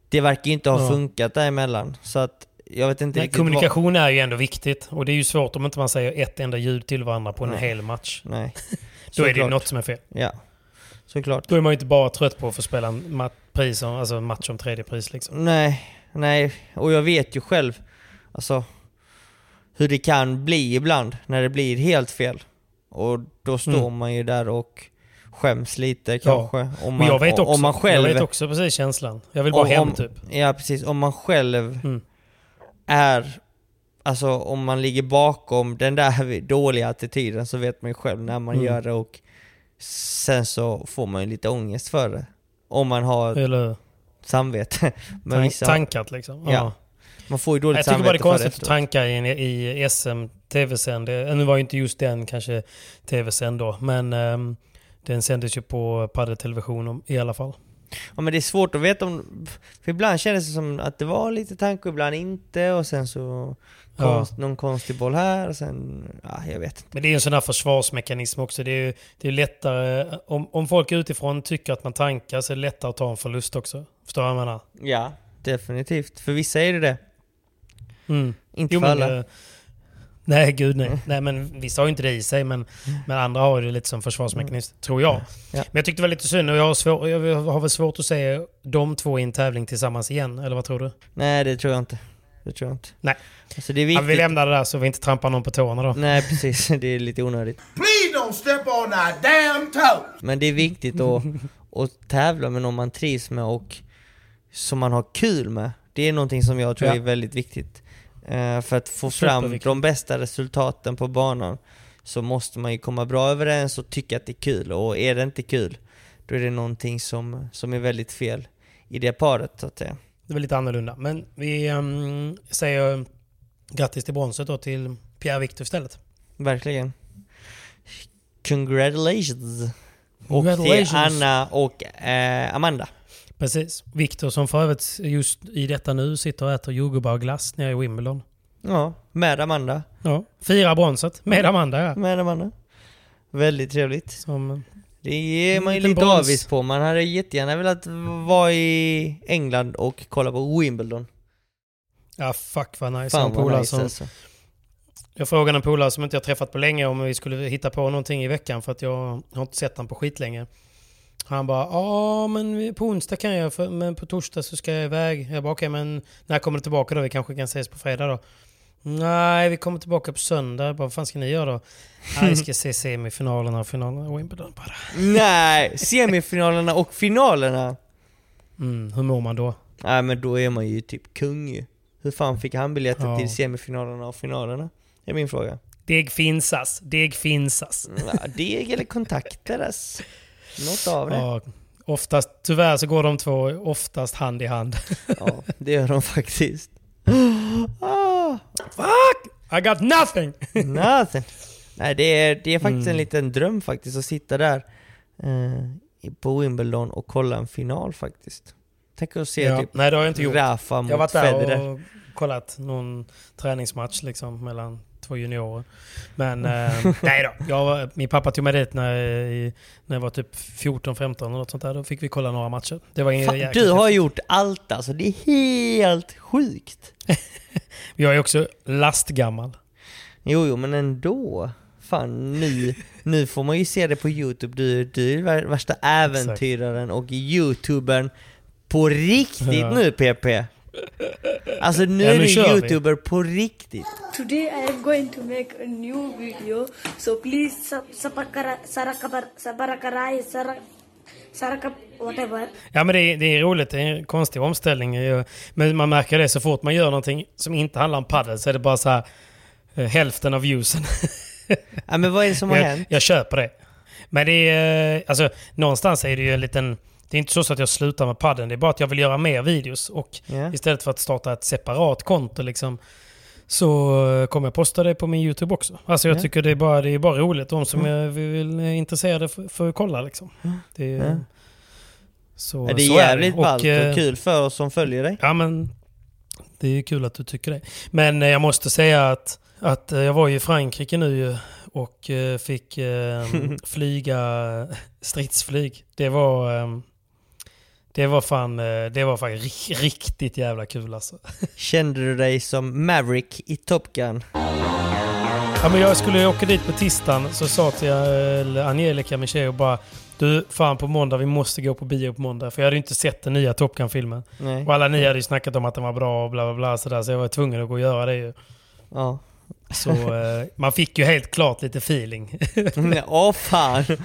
Det verkar ju inte ha Ja. funkat däremellan, så att jag vet inte Nej, kommunikation är ju ändå viktigt. Och det är ju svårt om inte man säger ett enda ljud till varandra på en Nej. hel match. Vad, nej. Då är det ju något som är fel. Ja, såklart. Då är man ju inte bara trött på att få spela en ma- pris, om- alltså match om tredje pris liksom. Nej, nej, och jag vet ju själv, alltså hur det kan bli ibland när det blir helt fel. Och då står Mm. man ju där och skäms lite kanske. Om Och man, jag vet också, om man själv, jag vet också precis känslan. Jag vill bara om, hem om, typ. Ja precis, om man själv Mm. är, alltså om man ligger bakom den där dåliga attityden så vet man ju själv när man Mm. gör det och sen så får man ju lite ångest för det. Om man har Eller samvete. Tank, vissa, tankat liksom. Ja. Man får ju dåligt Jag tycker bara det är konstigt att tanka i, i SM tv-sänd. Nu var ju inte just den kanske tv-sänd då, men ehm, den sändes ju på paddeltelevision om- i alla fall. Ja men det är svårt att veta om... För ibland kändes det som att det var lite tanke ibland inte och sen så... Ja. Konst, Någon konstig boll här och sen... Ja, jag vet inte. Men det är ju en sån här försvarsmekanism också. Det är ju det är lättare, om, om folk utifrån tycker att man tankar så är det lättare att ta en förlust också. Förstår du vad jag menar? Ja, definitivt. För vissa är det det. Mm. Inte Jo, för men, alla. eh, nej, gud nej. nej. Men vissa har ju inte det i sig, men, men andra har ju det lite som försvarsmekanism, tror jag. Ja. Men jag tyckte det var lite synd och jag har, svår, jag har väl svårt att se de två i en tävling tillsammans igen, eller vad tror du? Nej, det tror jag inte. Det tror jag inte. Nej. Alltså det är Ja, viktigt. vi lämnar det där så vi inte trampar någon på tårna då. Nej, precis. Det är lite onödigt. Please don't step on our damn toes. Men det är viktigt att, att tävla med någon man trivs med och som man har kul med. Det är någonting som jag tror Ja. är väldigt viktigt. Eh, för att få fram de bästa resultaten på banan så måste man ju komma bra överens och tycka att det är kul. Och är det inte kul, då är det någonting som, som är väldigt fel i det paret så att säga. Det var lite annorlunda. Men vi um, säger grattis till bronset då till Pierre Victor istället. Verkligen. Congratulations! Och till Congratulations. Anna och eh, Amanda. Precis. Victor som för övrigt just i detta nu sitter och äter jordgubbar nere i Wimbledon. Ja, med Amanda. Ja. Firar bronset med Amanda ja. Med Amanda. Väldigt trevligt. Som, Det ger man ju lite brons. avis på. Man hade jättegärna velat vara i England och kolla på Wimbledon. ja fuck vad nice. Fan vad nice som, alltså. Jag frågade en polare som inte jag träffat på länge om vi skulle hitta på någonting i veckan för att jag har inte sett honom på skitlänge. Han bara ja men på onsdag kan jag för, men på torsdag så ska jag iväg. Jag bara okej men när kommer du tillbaka då? Vi kanske kan ses på fredag då? Nej vi kommer tillbaka på söndag. Jag bara, vad fan ska ni göra då? Nej vi ska se semifinalerna och finalerna i Wimbledon bara. Nej! Semifinalerna och finalerna! Mm, hur mår man då? Nej men då är man ju typ kung ju. Hur fan fick han biljetter Ja. till semifinalerna och finalerna? Det är min fråga. Deg finsas, deg finsas. Ja, deg eller kontakter alltså. Något av det. Ja, oftast, tyvärr så går de två oftast hand i hand. Ja, det gör de faktiskt. Ah, Fuck! I got nothing! nothing. Nej det är, det är faktiskt Mm. en liten dröm faktiskt att sitta där eh, på Wimbledon och kolla en final faktiskt. Tänk att se Ja, typ nej det har jag inte gjort. Rafa mot Jag har varit där Federer. och kollat någon träningsmatch liksom mellan två juniorer. Men eh, nej då. Jag, min pappa tog mig dit när, jag- när jag var typ 14-15 eller något sånt där. Då fick vi kolla några matcher. Det var Fan, du har gjort allt alltså, det är helt sjukt. Jag är också lastgammal. Jo, jo, men ändå. Fan, nu, nu får man ju se det på youtube. Du, du är vär- värsta äventyraren och youtubern på riktigt Ja. nu PP. Alltså nu Ja, är du kör vi. youtuber på riktigt. Today I am going to make a new video, so please sabarakarai, sarak, sarakap, whatever. Ja men det är, det är roligt, det är en konstig omställning. Men man märker det så fort man gör någonting som inte handlar om padel så är det bara så här eh, hälften av viewsen. Ja, men vad är det som har jag, hänt? jag köper det. Men det är, eh, alltså någonstans är det ju en liten det är inte så att jag slutar med padden, det är bara att jag vill göra mer videos. Och Ja. istället för att starta ett separat konto liksom, så eh, kommer jag posta det på min YouTube också. Alltså jag Ja. tycker det är bara, det är bara roligt. De som är, vill, är intresserade får, kolla liksom. Det, är- Ja. Så, det är så jävligt det. ballt eh, och kul för oss som följer dig. Ja, men det är kul att du tycker det. Men eh, jag måste säga att, att eh, jag var ju i Frankrike nu och eh, fick eh, flyga stridsflyg. Det var... Det var fan, eh, det var fan ri- riktigt jävla kul alltså. Kände du dig som Maverick i Top Gun? Ja, men jag skulle åka dit på tisdagen så sa till eh, Angelica Micheo bara Du, fan på måndag, vi måste gå på bio på måndag. För jag hade ju inte sett den nya Top Gun-filmen. Och alla ni hade ju snackat om att den var bra och bla bla bla sådär, så jag var tvungen att gå och göra det ju. Ja. Så eh, man fick ju helt klart lite feeling. Åh fan!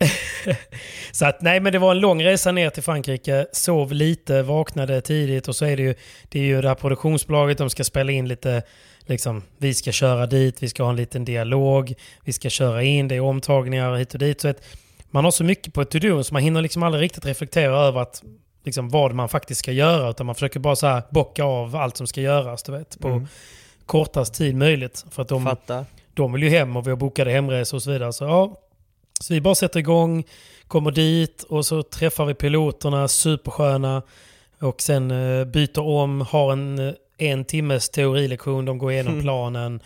så att nej men det var en lång resa ner till Frankrike, sov lite, vaknade tidigt och så är det ju det, är ju det här produktionsbolaget, de ska spela in lite Liksom, vi ska köra dit, vi ska ha en liten dialog, vi ska köra in, det är omtagningar hit och dit. Så att man har så mycket på ett to-do så man hinner liksom aldrig riktigt reflektera över att, liksom, vad man faktiskt ska göra. Utan man försöker bara så här bocka av allt som ska göras du vet, på Mm. kortast tid möjligt. För att de, de vill ju hem och vi har bokade hemresor och så vidare. Så, ja, så vi bara sätter igång, kommer dit och så träffar vi piloterna, supersköna. Och sen eh, byter om, har en, eh, en timmes teorilektion, de går igenom Mm. planen.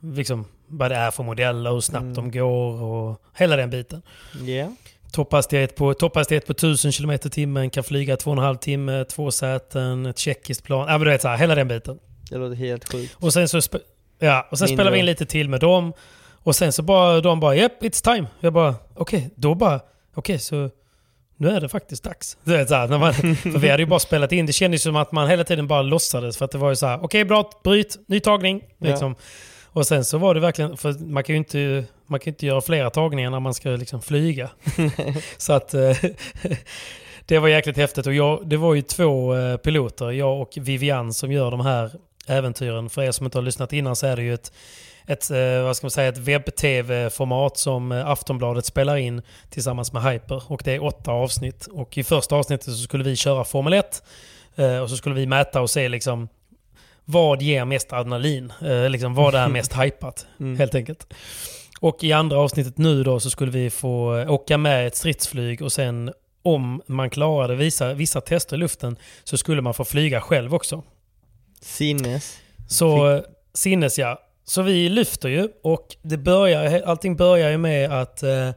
Liksom vad det är för modeller, hur snabbt Mm. de går och hela den biten. Ja. Topphastighet på, topphastighet på 1000 km timmen, kan flyga 2,5 timme, två säten, ett tjeckiskt plan. Ja men du vet så här, hela den biten. Det låter helt sjukt. Och sen så ja, och sen Mindre. spelar vi in lite till med dem. Och sen så bara, de bara yep, it's time. Jag bara, okej, då bara, okej så nu är det faktiskt dags. Du vet, så här, när man, för vi hade ju bara spelat in, det kändes som att man hela tiden bara låtsades. För att det var ju så här, okej bra, bryt, ny tagning. Liksom. Och sen så var det verkligen, för man kan ju inte, man kan inte göra flera tagningar när man ska liksom flyga. så att eh, det var jäkligt häftigt. Och jag, det var ju två eh, piloter, jag och Vivian, som gör de här äventyren. För er som inte har lyssnat innan så är det ju ett, ett, eh, vad ska man säga, ett webb-tv-format som eh, Aftonbladet spelar in tillsammans med Hyper. Och det är åtta avsnitt. Och i första avsnittet så skulle vi köra Formel 1. eh, Och så skulle vi mäta och se liksom vad ger mest adrenalin? Liksom vad är mest hypat? Mm. Helt enkelt. Och i andra avsnittet nu då så skulle vi få åka med ett stridsflyg och sen om man klarade vissa, vissa tester i luften så skulle man få flyga själv också. Sinnes. Så eh, sinnes ja. Så vi lyfter ju och det börjar, allting börjar ju med att, eh,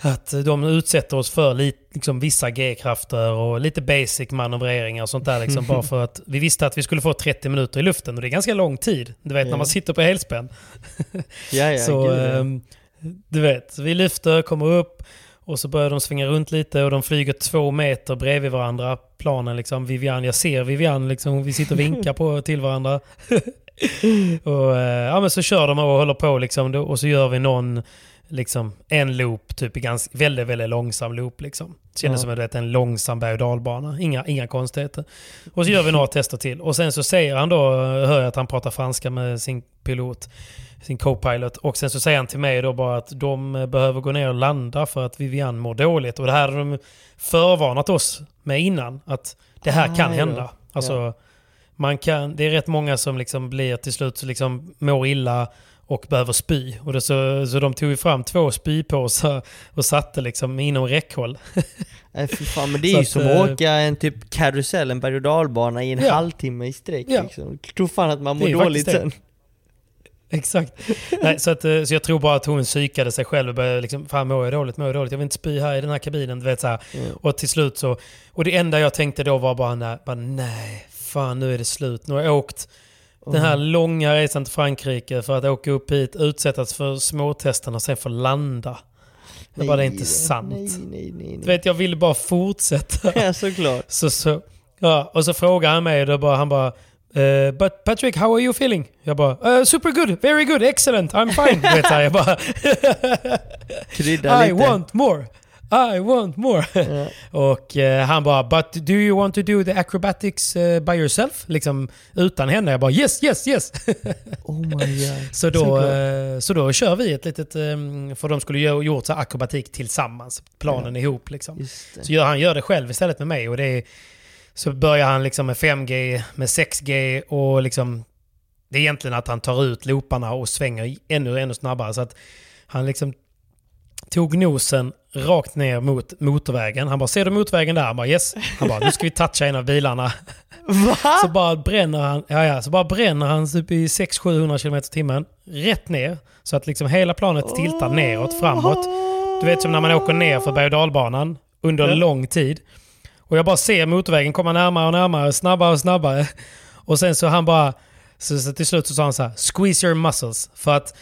att de utsätter oss för lite, liksom, vissa G-krafter och lite basic manövreringar och sånt där. Liksom, bara för att vi visste att vi skulle få 30 minuter i luften och det är ganska lång tid. Du vet Ja. när man sitter på helspänn. Ja, ja, så ehm, du vet, vi lyfter, kommer upp och så börjar de svinga runt lite och de flyger två meter bredvid varandra, planen liksom. Vivian, jag ser Vivian liksom, vi sitter och vinkar på till varandra. och eh, ja men så kör de och håller på liksom och så gör vi någon, liksom en loop, typ ganska, väldigt, väldigt långsam loop liksom. Kändes Ja. som är en långsam berg och dalbana, inga, inga konstigheter. Och så gör vi några tester till. Och sen så säger han då, hör jag att han pratar franska med sin pilot, sin co-pilot. Och sen så säger han till mig då bara att de behöver gå ner och landa för att Vivian mår dåligt. Och det här har de förvarnat oss med innan. Att det här Ah, kan ja. hända. Alltså, Ja. Man kan, det är rätt många som liksom blir till slut så liksom mår illa och behöver spy. Och det så, så de tog ju fram två spypåsar och satte liksom inom räckhåll. Nej fy fan, men det är Så ju att, som eh, att åka en typ karusell, en berg och dalbana i en Ja. halvtimme i sträck Ja. liksom. Jag tror fan att man mår dåligt sen. Exakt. Nej, så, att, eh, så jag tror bara att hon psykade sig själv och började liksom, fan mår jag dåligt, mår jag dåligt, jag vill inte spy här i den här kabinen. Du vet, så. Mm. Och till slut så, och det enda jag tänkte då var bara, nej, bara, nej fan nu är det slut. Nu har jag åkt den här långa resan till Frankrike för att åka upp hit, utsättas för småtesterna och sen få landa. Jag bara, det är inte Nej, sant. Nej, nej, nej. Du vet, jag ville bara fortsätta. Ja, såklart. Så, så, ja, och så frågar han mig då bara, han bara eh, But Patrick, how are you feeling? Jag bara uh, Super good, very good, excellent, I'm fine. Vet, jag bara Krydda I lite. want more. I want more. och eh, han bara, but do you want to do the acrobatics eh, by yourself? Liksom utan henne. Jag bara, yes, yes, yes. Oh my god. så, då, Såklart. eh, så då kör vi ett litet, eh, för de skulle ju gjort så akrobatik tillsammans. Planen ihop liksom. Så gör, han gör det själv istället med mig. Och det är, så börjar han liksom med 5G, med 6G och liksom... Det är egentligen att han tar ut looparna och svänger ännu, ännu snabbare. Så att han liksom tog nosen rakt ner mot motorvägen. Han bara, ser du motorvägen där? Han bara, yes. Han bara, nu ska vi toucha en av bilarna. Va? Så bara bränner han, ja, ja, så bara bränner han typ i 600-700 km timmen. Rätt ner. Så att liksom hela planet tiltar neråt, framåt. Du vet som när man åker ner för berg och dalbanan under Ja. lång tid. Och jag bara ser motorvägen komma närmare och närmare, snabbare och snabbare. Och sen så han bara... Så, så till slut så sa han så här, squeeze your muscles. För att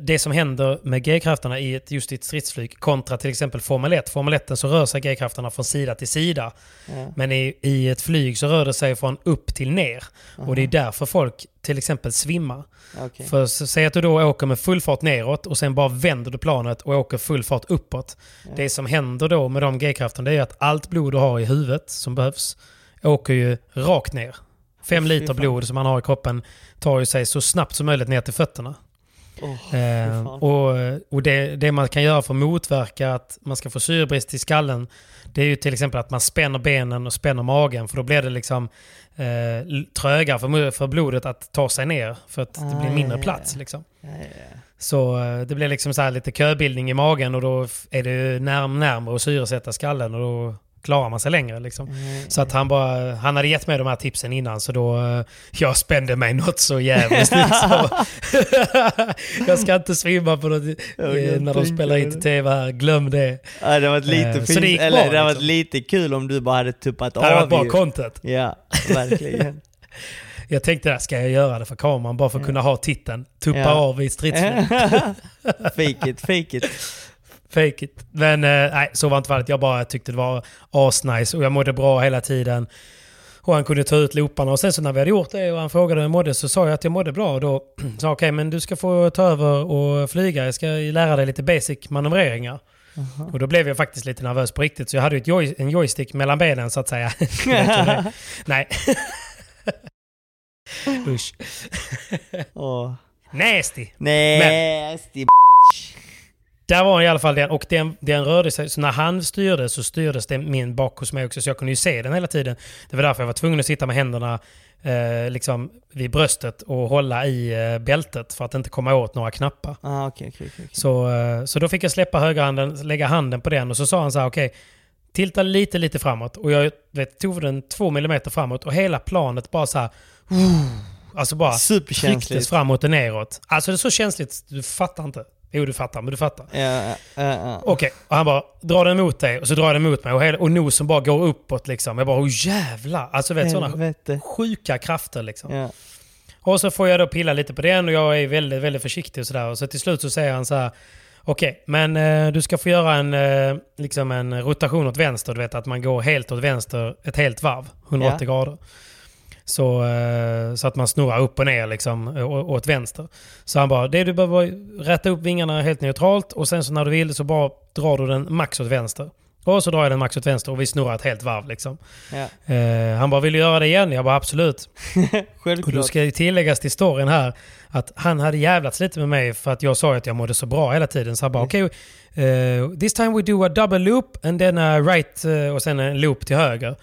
det som händer med G-krafterna i ett, just i ett stridsflyg kontra till exempel Formel 1. Formel 1 så rör sig G-krafterna från sida till sida. Ja. Men i, i ett flyg så rör det sig från upp till ner. Och det är därför folk till exempel svimmar. Okej. För säg att du då åker med full fart neråt och sen bara vänder du planet och åker full fart uppåt. Det som händer då med de G-krafterna är att allt blod du har i huvudet som behövs åker ju rakt ner. Fem liter blod som man har i kroppen tar ju sig så snabbt som möjligt ner till fötterna. Eh, fan. och och det, det man kan göra för att motverka att man ska få syrebrist i skallen det är ju till exempel att man spänner benen och spänner magen för då blir det liksom eh, trögare för, för blodet att ta sig ner för att det Ah, blir mindre ja, plats. ja. Liksom. Ja. Så eh, det blir liksom så här lite köbildning i magen och då är det närm närmare att syresätta skallen och då klarar man sig längre. Liksom. Så att han, bara, han hade gett mig de här tipsen innan så då eh, jag spände mig något så jävligt. Liksom. jag ska inte svimma på något, eh, när de spelar in till tv här. Glöm det. Ja, det varit lite fint, det eller bra, det liksom. lite kul om du bara hade tuppat Det hade av varit bra content. Ja, verkligen. Jag tänkte där, ska jag göra det för kameran bara för att kunna ha titeln? Tuppa Ja. av i stridsflyg. fake it, fake it. Fake it. Men eh, nej, så var inte fallet. Jag bara tyckte det var asnice och jag mådde bra hela tiden. Och han kunde ta ut looparna och sen så när vi hade gjort det och han frågade hur jag mådde så sa jag att jag mådde bra och då sa jag okej men du ska få ta över och flyga. Jag ska lära dig lite basic manövreringar. Och då blev jag faktiskt lite nervös på riktigt så jag hade joy- en joystick mellan benen så att säga. Nej. Usch. Åh. Nasty. Nasty Där var i alla fall den och den, den rörde sig. Så när han styrde så styrdes den min bak hos mig också så jag kunde ju se den hela tiden. Det var därför jag var tvungen att sitta med händerna eh, liksom vid bröstet och hålla i eh, bältet för att inte komma åt några knappar. Ah, okej, okej, okej. Så, eh, så då fick jag släppa högerhanden, lägga handen på den och så sa han så här okej, tilta lite, lite framåt. Och jag vet, tog den två millimeter framåt och hela planet bara så här, alltså bara trycktes framåt och neråt. Alltså det är så känsligt, du fattar inte. Jo, du fattar, men du fattar. Ja, ja, ja. Okej, och han bara drar den mot dig och så drar den mot mig och, hela, och nosen bara går uppåt liksom. Jag bara oh jävlar! Alltså vet sådana sjuka krafter liksom. Ja. Och så får jag då pilla lite på den och jag är väldigt, väldigt försiktig och sådär. Och så till slut så säger han så här. Okej, men eh, du ska få göra en, eh, liksom en rotation åt vänster. Du vet att man går helt åt vänster ett helt varv, 180 Ja. grader. Så, eh, så att man snurrar upp och ner liksom, å- åt vänster. Så han bara, det du behöver är rätta upp vingarna helt neutralt och sen så när du vill så bara drar du den max åt vänster. Och så drar jag den max åt vänster och vi snurrar ett helt varv liksom. Ja. Eh, han bara, vill du göra det igen? Jag bara, absolut. Och då Självklart. ska det tilläggas till storyn här att han hade jävlats lite med mig för att jag sa att jag mådde så bra hela tiden. Så han bara okej, eh, this time we do a double loop and then a right eh, och sen en loop till höger.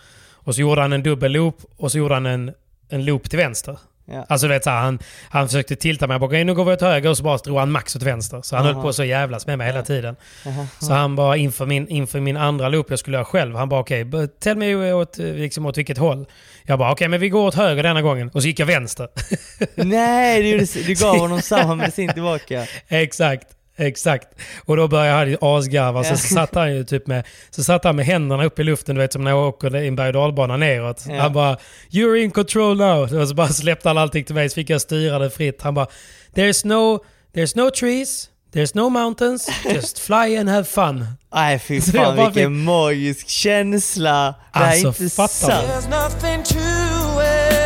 Och så gjorde han en dubbel loop och så gjorde han en, en loop till vänster. Ja. Alltså du vet så här, han, han försökte tilta mig. Jag bara, nu går vi åt höger och så bara drog han max åt vänster. Så han Aha. höll på så jävlas med mig hela tiden. Aha. Så han bara inför min, inför min andra loop jag skulle göra själv. Han bara okej, okay, tell me åt, liksom, åt vilket håll. Jag bara okej men vi går åt höger denna gången. Och så gick jag vänster. Nej, du, du gav honom samma medicin tillbaka. Exakt. Exakt. Och då började han ju asgarva. Så, så satt han ju typ med, så satt han med händerna upp i luften, du vet som när jag åker i en berg och dalbana neråt. Ja. Han bara “You're in control now” och så bara släppte han allting till mig så fick jag styra det fritt. Han bara “There's no, there's no trees, there's no mountains, just fly and have fun”. Nej fy fan bara vilken magisk känsla. Det här är Alltså, inte sant. There's nothing to it.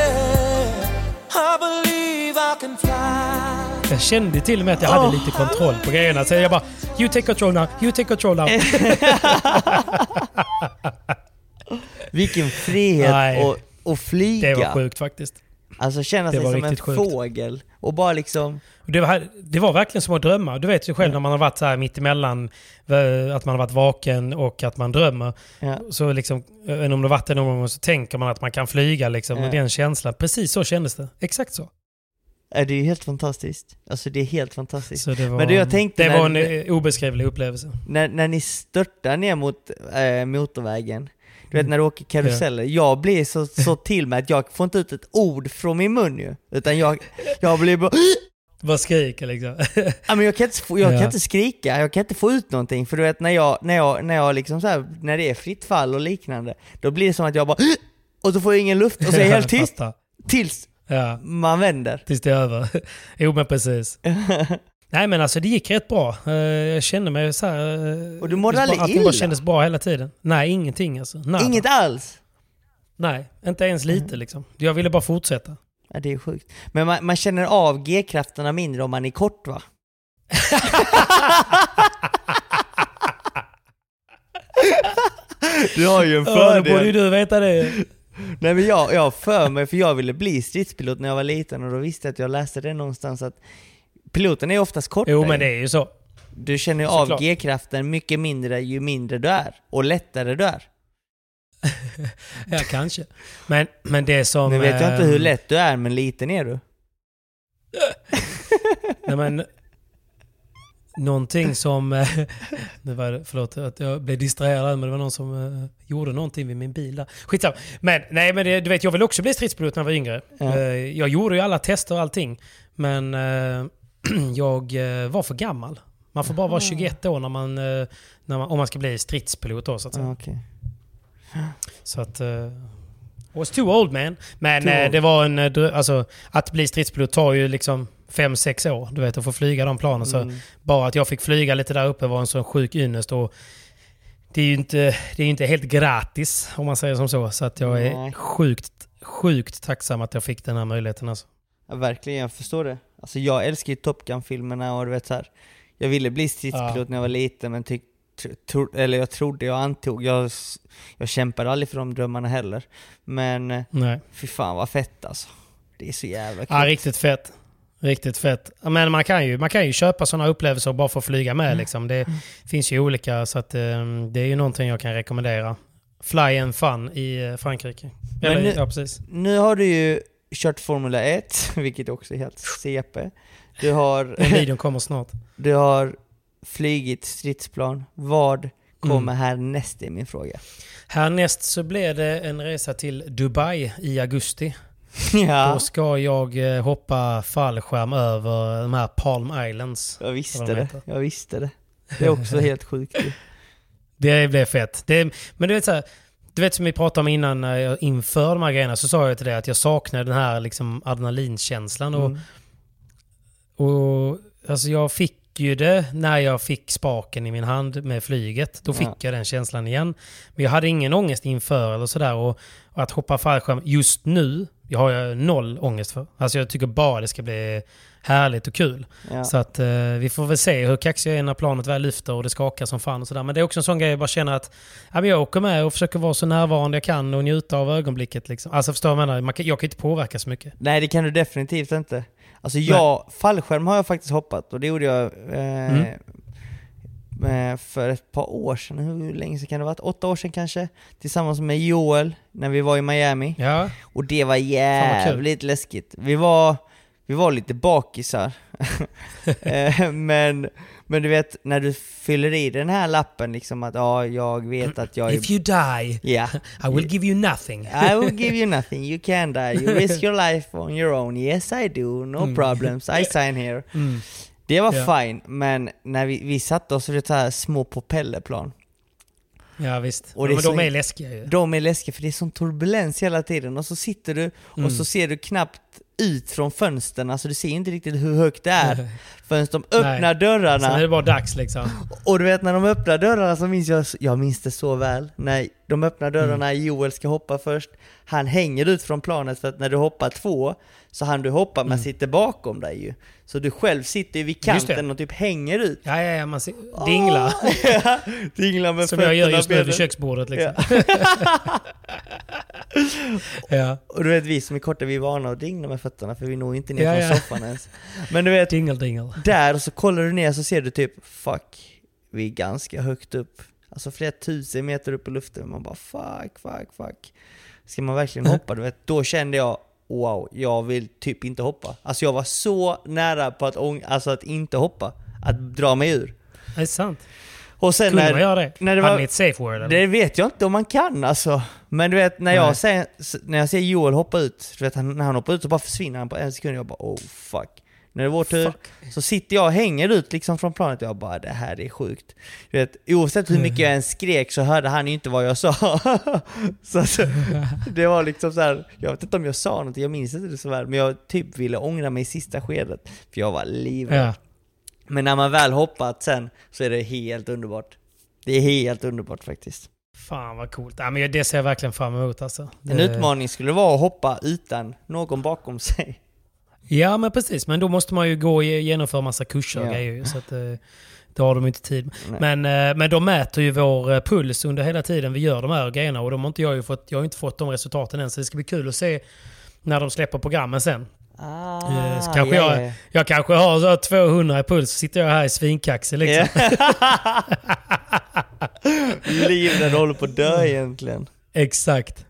I believe I can fly. Jag kände till och med att jag hade lite kontroll på grejerna. Så jag bara You take control now, you take control now. Vilken frihet Nej. att, att flyga. Det var sjukt faktiskt. Alltså känna Det sig som en sjukt. fågel och bara liksom... Och Det var, det var verkligen som att drömma. Du vet ju själv när man har varit så här mittemellan, eh, att man har varit vaken och att man drömmer. Ja. Så liksom, eh, om du har varit det någon gång så tänker man att man kan flyga liksom. Ja. Och den känslan, precis så kändes det. Exakt så. Det är helt fantastiskt. Alltså det är helt fantastiskt. så det var, Men det jag tänkte det när- var en eh, obeskrivlig upplevelse. När, när ni störtar ner mot eh, motorvägen, du vet Mm. när du åker karuseller, jag blir så, så till mig att jag får inte ut ett ord från min mun ju. Utan jag, jag blir bara... Bara skriker liksom. Ja, men jag kan, inte, jag Ja. kan inte skrika, jag kan inte få ut någonting. För du vet när jag, när jag, när jag liksom så här, när det är fritt fall och liknande, då blir det som att jag bara... Och så får jag ingen luft och så är jag helt tyst tills Ja, man vänder. tills det är över. jo men precis. Nej men alltså det gick rätt bra. Eh, Jag kände mig så här... eh, Och du mådde det aldrig bara- Allting illa? bara kändes bra hela tiden. Nej, ingenting alltså. Nada. Inget alls. Nej, inte ens lite liksom. Jag ville bara fortsätta. Ja, det är sjukt. Men man, man känner av G-krafterna mindre om man är kort va? du har ju en Ja, då fördel. borde ju du veta det. Nej men jag, jag för mig, för jag ville bli stridspilot när jag var liten och då visste jag att jag läste det någonstans att piloten är oftast kortare. Jo men det är ju så. Du känner ju av. G-kraften mycket mindre ju mindre du är, och lättare du är. Ja, kanske. Men, men det som... Nu vet jag inte ehm, hur lätt du är, men liten är du. Nej, men, någonting som... eh, Nu var det, förlåt att jag blev distraherad, men det var någon som eh, gjorde någonting vid min bil där. Skitsamma. Men, nej, men det, du vet, jag ville också bli stridspilot när jag var yngre. Eh, jag gjorde ju alla tester och allting. Men eh, jag eh, var för gammal. Man får bara vara 21 år när man, eh, när man, om man ska bli stridspilot då, så att säga. Ja, okej. Så att... Uh, was too old man. Men Too eh, old. det var en... eh, Alltså, att bli stridspilot tar ju liksom 5-6 år. Du vet, att få flyga de planen. Så Mm. bara att jag fick flyga lite där uppe var en sån sjuk ynnest. Och det är ju inte, det är inte helt gratis, om man säger som så. Så att jag är Nej. sjukt, sjukt tacksam att jag fick den här möjligheten. Alltså. Ja, verkligen, jag förstår det. Alltså jag älskar ju Top Gun-filmerna och du vet så här. Jag ville bli stridspilot Ja. när jag var liten men tyck, tro, eller jag trodde, jag antog, jag, jag kämpade aldrig för de drömmarna heller. Men Nej. fy fan vad fett alltså. Det är så jävla kul. Ja, riktigt fett. Riktigt fett. Men man kan ju, man kan ju köpa sådana upplevelser och bara få flyga med. Mm. Liksom. Det finns ju olika, så att, eh, det är ju någonting jag kan rekommendera. Fly and Fun i eh, Frankrike. Eller, nu- ja, precis. Nu har du ju kört Formula 1, vilket också är helt CP. Du har, Den videon kommer snart. du har flygit stridsplan. Vad kommer Mm. härnäst är min fråga. Härnäst så blir det en resa till Dubai i augusti. Ja, Då ska jag eh, hoppa fallskärm över de här Palm Islands. jag visste de det. Jag visste det. Det är också helt sjukt ju. Det blev fett. Det, men du vet så här, du vet som vi pratade om innan, när jag inför de här grejerna, så sa jag till dig att jag saknar den här liksom adrenalinkänslan. Och, Mm. och alltså jag fick ju det när jag fick spaken i min hand med flyget. Då fick Ja. jag den känslan igen. Men jag hade ingen ångest inför eller sådär. Och, och att hoppa fallskärm just nu, jag har jag noll ångest för. Alltså jag tycker bara det ska bli härligt och kul. Ja. Så att eh, vi får väl se hur kaxig jag är när planet väl lyfter och det skakar som fan och sådär. Men det är också en sån grej jag bara känner att ja, jag åker med och försöker vara så närvarande jag kan och njuta av ögonblicket. Liksom. Alltså förstår du vad jag menar? Man kan, jag kan inte påverka så mycket. Nej det kan du definitivt inte. Alltså jag, fallskärm har jag faktiskt hoppat och det gjorde jag eh, Mm. Eh, för ett par år sedan. Hur länge sedan kan det ha varit? Åtta år sedan kanske? Tillsammans med Joel när vi var i Miami. Ja, Och det var jävligt läskigt. Vi var, vi var lite bakisar. Eh, men, men du vet, när du fyller i den här lappen liksom att ja, jag vet att jag är... If you die, Ja. I will give you nothing. I will give you nothing, you can die, you risk your life on your own, yes I do, no Mm. problems, I sign here. Mm. Det var Ja. fine, men när vi, vi satte oss så här små propellerplan, Ja visst. Och men så- de är läskiga ju. de är läskiga för det är sån turbulens hela tiden och så sitter du Mm. och så ser du knappt ut från fönstren, alltså du ser inte riktigt hur högt det är förrän de öppnar Nej. dörrarna. Sen är det bara dags liksom. Och du vet när de öppnar dörrarna så minns jag, jag minns det så väl. När de öppnar dörrarna, Mm. Joel ska hoppa först. Han hänger ut från planet för att när du hoppar två så han du hoppa men sitter bakom dig ju. Så du själv sitter ju vid Mm. Kanten och typ hänger ut. Ja, ja, ja, man ser, dingla. Ja, Dinglar med Som jag gör just nu vid köksbordet liksom. Ja. Och du vet vi som är korta, vi är vana att dingla med fötterna för vi når inte ner Ja, från ja. soffan ens. Men du vet, Dingle dingle. där och så kollar du ner så ser du typ, fuck, vi är ganska högt upp. Alltså flera tusen meter upp i luften. Man bara fuck, fuck, fuck. Ska man verkligen hoppa? Du vet, då kände jag, wow, jag vill typ inte hoppa. Alltså jag var så nära på att, alltså att inte hoppa. Att dra mig ur. Det är sant. Och sen Kunde när, man göra det? när det Hade var- ni ett safe word eller? Det vet jag inte om man kan alltså. Men du vet, när jag, Nej. ser, när jag ser Joel hoppa ut, du vet, han, när han hoppar ut så bara försvinner han på en sekund. Jag bara oh fuck. När det är vår tur så sitter jag och hänger ut liksom från planet och jag bara det här är sjukt. Du vet, oavsett hur mycket jag än skrek så hörde han ju inte vad jag sa. så att, det var liksom så här, jag vet inte om jag sa något, jag minns inte det så väl, men jag typ ville ångra mig i sista skedet. För jag var livrädd. Ja. Men när man väl hoppat sen så är det helt underbart. Det är helt underbart faktiskt. Fan vad coolt. Ja, men det ser jag verkligen fram emot alltså. En Det- utmaning skulle vara att hoppa utan någon bakom sig. Ja men precis, men då måste man ju gå och ge- genomföra massa kurser och Ja. grejer så att eh, det har de inte tid Nej. men, eh, men de mäter ju vår eh, puls under hela tiden vi gör de här grejerna och de har inte jag, ju fått, jag har inte fått de resultaten än så det ska bli kul att se när de släpper programmen sen. Ah, Eh, så kanske jag, jag kanske har så här 200 i puls, så sitter jag här i svinkaxig liksom. Livrädd håller på att dö egentligen. Exakt.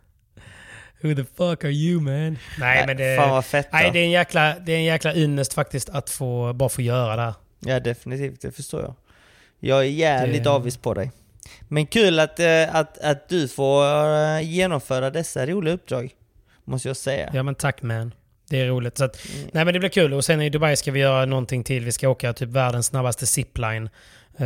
Who the fuck are you man? Nej men det, Fan vad fett då. nej, det är en jäkla, det är en jäkla ynnest faktiskt att få, bara få göra det här. Ja definitivt, det förstår jag. Jag är jävligt Det- avis på dig. Men kul att, eh, att, att du får eh, genomföra dessa roliga uppdrag. Måste jag säga. Ja men tack man. Det är roligt. Så att, Nej men det blir kul. Och sen i Dubai ska vi göra någonting till. Vi ska åka typ världens snabbaste zipline. Eh,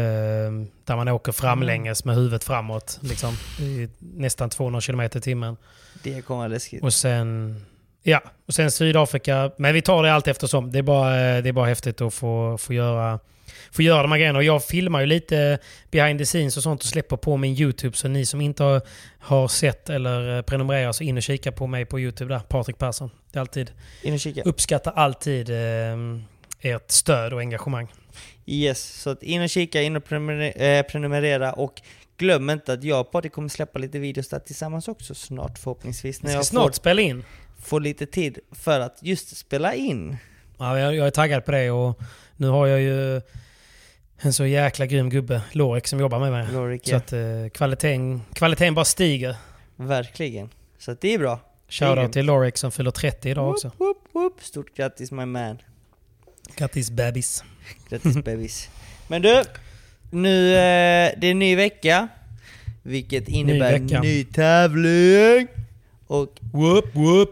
där man åker framlänges med huvudet framåt. Liksom, i nästan 200 km i timmen. Det kommer vara läskigt. Och sen... Ja, och sen Sydafrika. Men vi tar det allt eftersom. Det är bara, eh, det är bara häftigt att få, få, göra, få göra de här grejerna. Och jag filmar ju lite behind the scenes och sånt och släpper på min YouTube. Så ni som inte har, har sett eller eh, prenumererar så in och kika på mig på YouTube där. Patrik Persson. Det är alltid, In och kika. uppskattar alltid eh, ert stöd och engagemang. Yes, så att in och kika, in och prenumerera, eh, prenumerera och glöm inte att jag och Patrik kommer släppa lite videos där tillsammans också snart förhoppningsvis. Vi När jag snart får, spela in. får lite tid för att just spela in. Ja, jag, jag är taggad på det och nu har jag ju en så jäkla grym gubbe, Lorik, som jobbar med mig. Lorik, Så ja. att eh, kvaliteten, kvaliteten bara stiger. Verkligen. Så att det är bra. Shoutout till Lorik som fyller 30 idag också. Whoop, whoop. Stort grattis my man. Grattis bebis. Grattis bebis. Men du, nu eh, det är en ny vecka. Vilket innebär vecka. ny tävling. Och Whoop, whoop.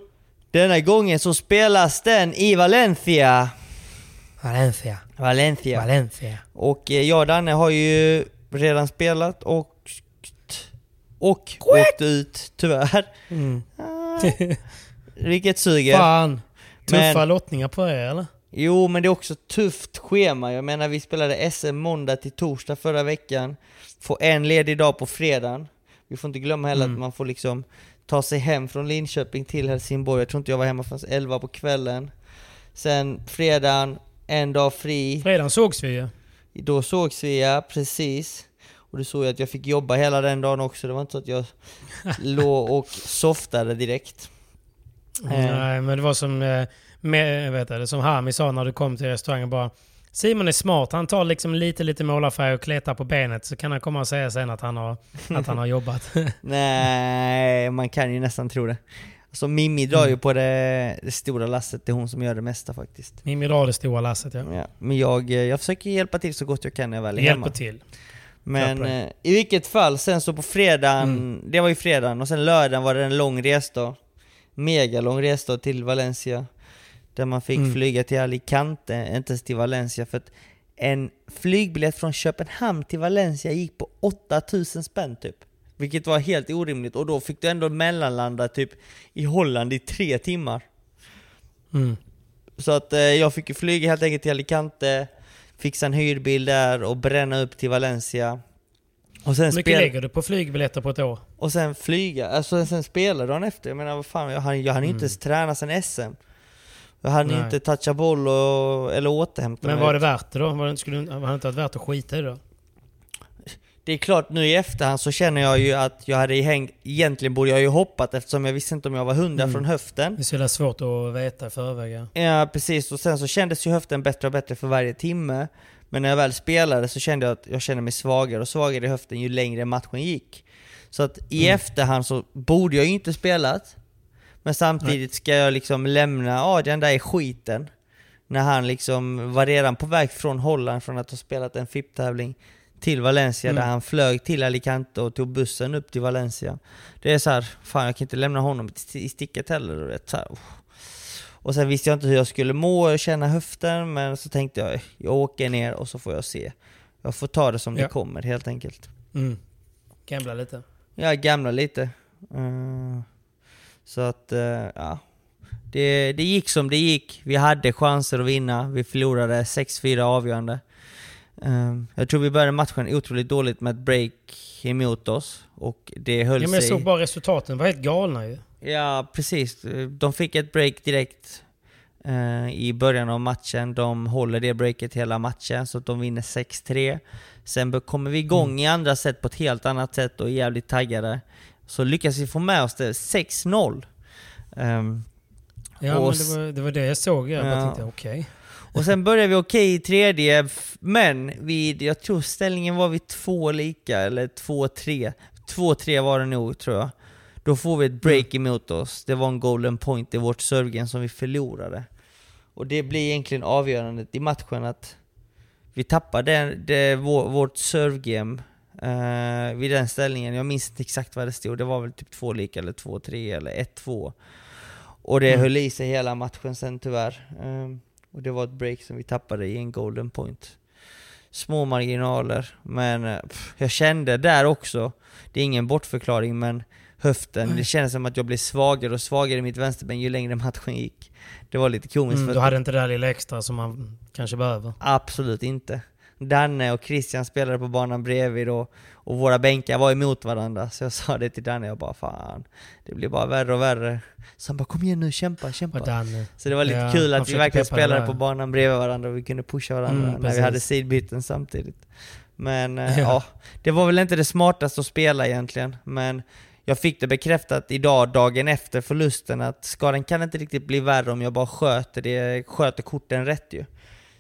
denna gången så spelas den i Valencia. Valencia. Valencia. Valencia. Och eh, jag och Danne har ju redan spelat och och åkt ut tyvärr. Mm. Ah, vilket suger. Fan. Tuffa Men- lottningar på er eller? Jo, men det är också tufft schema. Jag menar, vi spelade SM måndag till torsdag förra veckan. Får en ledig dag på fredagen. Vi får inte glömma heller Mm. att man får liksom ta sig hem från Linköping till Helsingborg. Jag tror inte jag var hemma förrän 11 på kvällen. Sen fredagen, en dag fri. Fredagen sågs vi ju. Då sågs vi ja, precis. Och du såg ju att jag fick jobba hela den dagen också. Det var inte så att jag låg och softade direkt. Eh. Nej, men det var som, eh, med, vet jag, som Hami sa när du kom till restaurangen bara Simon är smart, han tar liksom lite lite målarfärg och kletar på benet så kan han komma och säga sen att han har, att han har jobbat. Nej, man kan ju nästan tro det. Alltså Mimmi drar Mm. ju på det, det stora lasset, det är hon som gör det mesta faktiskt. Mimmi drar det stora lasset ja. Ja, men jag, eh, jag försöker hjälpa till så gott jag kan när jag väl är Hjälper hemma. till. Men eh, i vilket fall, sen så på fredagen, Mm. det var ju fredagen, och sen lördagen var det en lång resdag. Mega lång resdag till Valencia. Där man fick Mm. flyga till Alicante, inte ens till Valencia. För att en flygbiljett från Köpenhamn till Valencia gick på 8000 spänn typ. Vilket var helt orimligt, och då fick du ändå mellanlanda typ i Holland i tre timmar. Mm. Så att eh, jag fick ju flyga helt enkelt till Alicante, fixa en hyrbil där och bränna upp till Valencia. Och sen, Hur mycket spel- lägger du på flygbiljetter på ett år? och sen flyga, alltså sen spela dagen efter. Jag menar vad fan, jag hann, jag hann ju inte Mm. ens träna sen SM. Jag hann Nej. inte toucha boll och, eller återhämta Men mig. var det värt det då? Var det, skulle, var det inte varit värt att skita i det då? Det är klart, nu i efterhand så känner jag ju att jag hade hängt, egentligen borde jag ju hoppat eftersom jag visste inte om jag var hundra Mm. från höften. Det är så jävla svårt att veta i förväg. Ja. Ja precis, och sen så kändes ju höften bättre och bättre för varje timme. Men när jag väl spelade så kände jag att jag kände mig svagare och svagare i höften ju längre matchen gick. Så att i Mm. efterhand så borde jag ju inte spelat. Men samtidigt ska jag liksom lämna Adrian där i skiten. När han liksom var redan på väg från Holland från att ha spelat en FIP-tävling till Valencia Mm. där han flög till Alicante och tog bussen upp till Valencia. Det är så här, fan jag kan inte lämna honom i sticket heller. vet, så här. Och sen visste jag inte hur jag skulle må och känna höften, men så tänkte jag, jag åker ner och så får jag se. Jag får ta det som Ja. det kommer helt enkelt. Mm. Gambla lite. Jag gamla lite. Eh, så att, eh, ja. Det, det gick som det gick. Vi hade chanser att vinna. Vi förlorade 6-4 avgörande. Eh, jag tror vi började matchen otroligt dåligt med ett break emot oss. Och det höll Ja, men jag sig... såg bara resultaten. De var helt galna ju. Ja, precis. De fick ett break direkt eh, i början av matchen. De håller det breaket hela matchen, så att de vinner 6-3. Sen kommer vi igång Mm. i andra set på ett helt annat sätt och är jävligt taggade. Så lyckas vi få med oss det 6-0. Ehm, Ja, men det, var, det var det jag såg. Jag bara Ja. tänkte, okej. Och sen började vi okej i tredje, men vid, jag tror ställningen var vid två lika, eller 2-3. 2-3 var det nog, tror jag. Då får vi ett break emot oss. Det var en golden point i vårt servegame som vi förlorade. Och det blir egentligen avgörandet i matchen att vi tappade det, vår, vårt servegame eh, vid den ställningen. Jag minns inte exakt vad det stod. Det var väl typ två lika eller 2-3 eller 1-2. Och det Mm. höll i sig hela matchen sen tyvärr. Ehm, och det var ett break som vi tappade i en golden point. Små marginaler, men eh, pff, jag kände där också, det är ingen bortförklaring men höften, det kändes som att jag blev svagare och svagare i mitt vänsterben ju längre matchen gick. Det var lite komiskt Mm, du hade inte det där lilla extra som man kanske behöver. Absolut inte. Danne och Christian spelade på banan bredvid och, och våra bänkar var emot varandra. Så jag sa det till Danne, jag bara fan, det blir bara värre och värre. Så han bara kom igen nu, kämpa, kämpa. Så det var lite Ja, kul att vi verkligen spelade på banan bredvid varandra och vi kunde pusha varandra Mm, när vi hade sidbyten samtidigt. Men eh, Ja. ja, det var väl inte det smartaste att spela egentligen. Men jag fick det bekräftat idag, dagen efter förlusten, att skadan kan inte riktigt bli värre om jag bara sköter, det, sköter korten rätt ju.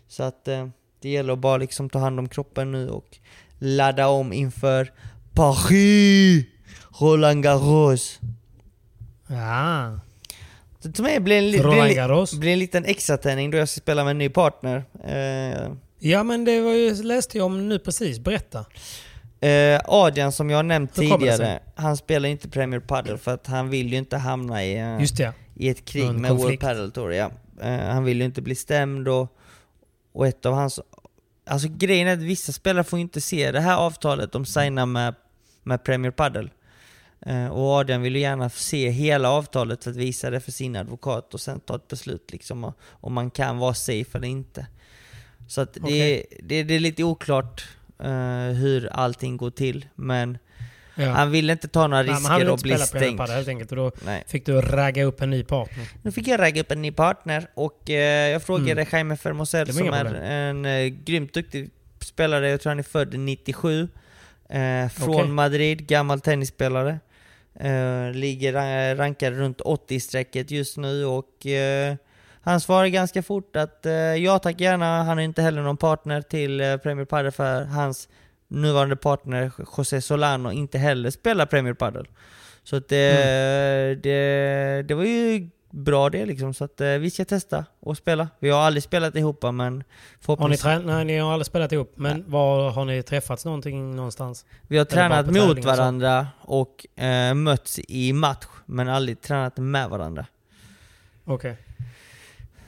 Så att eh, det gäller att bara liksom ta hand om kroppen nu och ladda om inför Paris! Roland Garros. Ja. Så till mig blir en, blir, blir en liten extra träning då jag ska spela med en ny partner. Eh, Ja men det var ju, läste jag om nu precis. Berätta. Eh, Adrian som jag har nämnt tidigare, han spelar inte Premier Padel för att han vill ju inte hamna i, eh, Just det. i ett krig med World. Padel Tour. Ja. Eh, han vill ju inte bli stämd och, och ett av hans... Alltså grejen är att vissa spelare får inte se det här avtalet de signar med, med Premier Padel. Eh, och Adrian vill ju gärna se hela avtalet för att visa det för sin advokat och sen ta ett beslut liksom om- man kan vara safe eller inte. Så att det, Okej. det, det är lite oklart eh, hur allting går till, men Ja. han vill inte ta några Nej, risker han ville och bli spela på stängd. padel helt enkelt och då Nej. fick du ragga upp en ny partner. Nu fick jag ragga upp en ny partner och eh, jag frågade Mm. Jaime Fermosell som är en eh, grymt duktig spelare, jag tror han är född 97, eh, från Okej. Madrid, gammal tennisspelare. Eh, ligger ra- rankad runt 80-strecket just nu och eh, han svarar ganska fort att eh, ja tack gärna, han är inte heller någon partner till eh, Premier Padel för hans nuvarande partner José Solano inte heller spelar Premier Padel. Så att det, Mm. det, det var ju bra det liksom, så att eh, vi ska testa och spela. Vi har aldrig spelat ihop men Har ni förhoppningsvis... tränat? Nej, ni har aldrig spelat ihop. Men var har ni träffats någonting någonstans? Vi har tränat mot och varandra och eh, mötts i match, men aldrig tränat med varandra. Okej.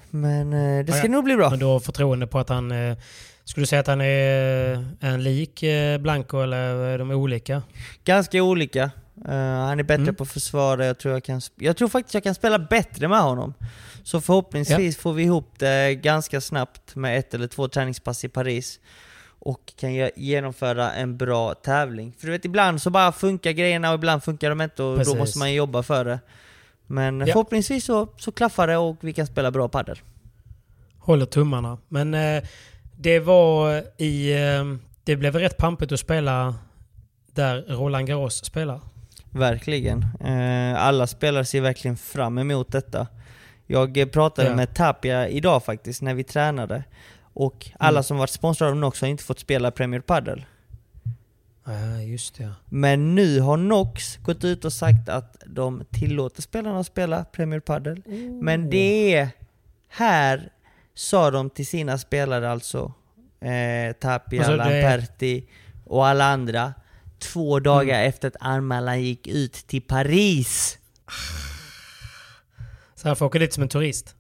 Men eh, det Ja, ska ja. nog bli bra. Men du har förtroende på att han... Eh, skulle du säga att han är en lik eh, Blanco eller är de olika? Ganska olika. Eh, han är bättre Mm. på att försvara, jag tror, jag, kan, jag tror faktiskt jag kan spela bättre med honom. Så förhoppningsvis får vi ihop det ganska snabbt med ett eller två träningspass i Paris. Och kan ge- genomföra en bra tävling. För du vet, ibland så bara funkar grejerna och ibland funkar de inte och Precis. då måste man jobba för det. Men Ja. förhoppningsvis så, så klaffar det och vi kan spela bra padel. Håller tummarna. Men eh, det var i... Eh, det blev rätt pampigt att spela där Roland Garros spelar. Verkligen. Eh, alla spelare ser verkligen fram emot detta. Jag eh, pratade Ja. med Tapia idag faktiskt, när vi tränade. Och alla Mm. som varit sponsrade av Nox har inte fått spela Premier Padel. Ja, just det. Men nu har Nox gått ut och sagt att de tillåter spelarna att spela Premier Padel. Men det är här, sa de till sina spelare alltså, eh, Tapia, Alltså, Lamperti och alla andra, två dagar Mm. efter att anmälan gick ut till Paris. Så han får åka dit som en turist.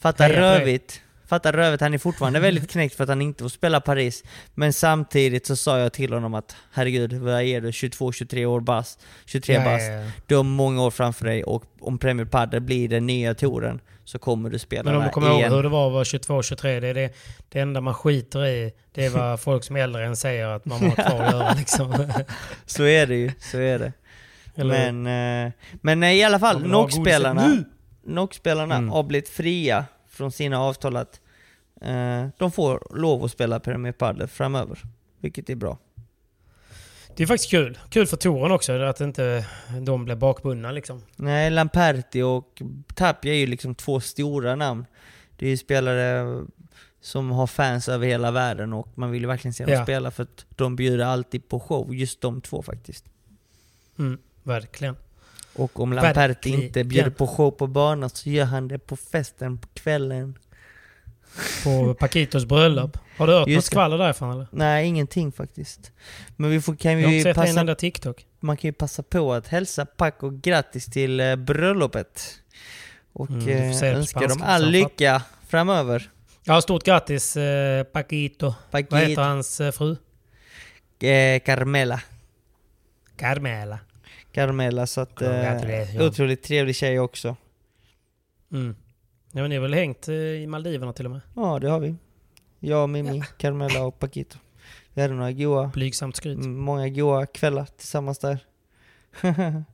Fatta Heja på dig. rövigt. Fatta rövigt, han är fortfarande väldigt knäckt för att han inte får spela Paris. Men samtidigt så sa jag till honom att herregud, vad är du? 22-23 år bast? 23 Ja, bast. ja, ja. Du har många år framför dig och om Premier Padel blir den nya touren så kommer du spela Men om du kommer ihåg igen. hur det var att vara 22-23, det är det, det enda man skiter i. Det är vad folk som är äldre än säger att man har kvar att göra liksom. Så är det ju, så är det. Eller- men, eh, men i alla fall, NOX-spelarna NOX-spelarna Mm. har blivit fria från sina avtal att eh, de får lov att spela Premier Padel framöver. Vilket är bra. Det är faktiskt kul. Kul för touren också, att inte de blir bakbundna liksom. Nej, Lamperti och Tapia är ju liksom två stora namn. Det är ju spelare som har fans över hela världen och man vill ju verkligen se dem Ja. spela för att de bjuder alltid på show, just de två faktiskt. Mm, verkligen. Och om Lamperti Verkligen. inte bjuder på show på banan så gör han det på festen på kvällen. På Paquitos bröllop. Har du hört något Just det. skvaller därifrån eller? Nej, ingenting faktiskt. Men vi får, kan Jag har vi inte sett en passa, enda TikTok. man kan ju passa på att hälsa Paco grattis till eh, bröllopet. Och Mm, eh, önska dem all lycka framöver. Ja, stort grattis eh, Paquito. Vad heter Paquito, hans eh, fru? eh, Carmela. Carmela. Carmela, så att... Eh, otroligt trevlig tjej också. Mm. Ja, men ni har väl hängt eh, i Maldiverna till och med? Ja, det har vi. Jag, Mimi, Carmela och Paquito. Vi hade några goa, Blygsamt skryt. många goa kvällar tillsammans där.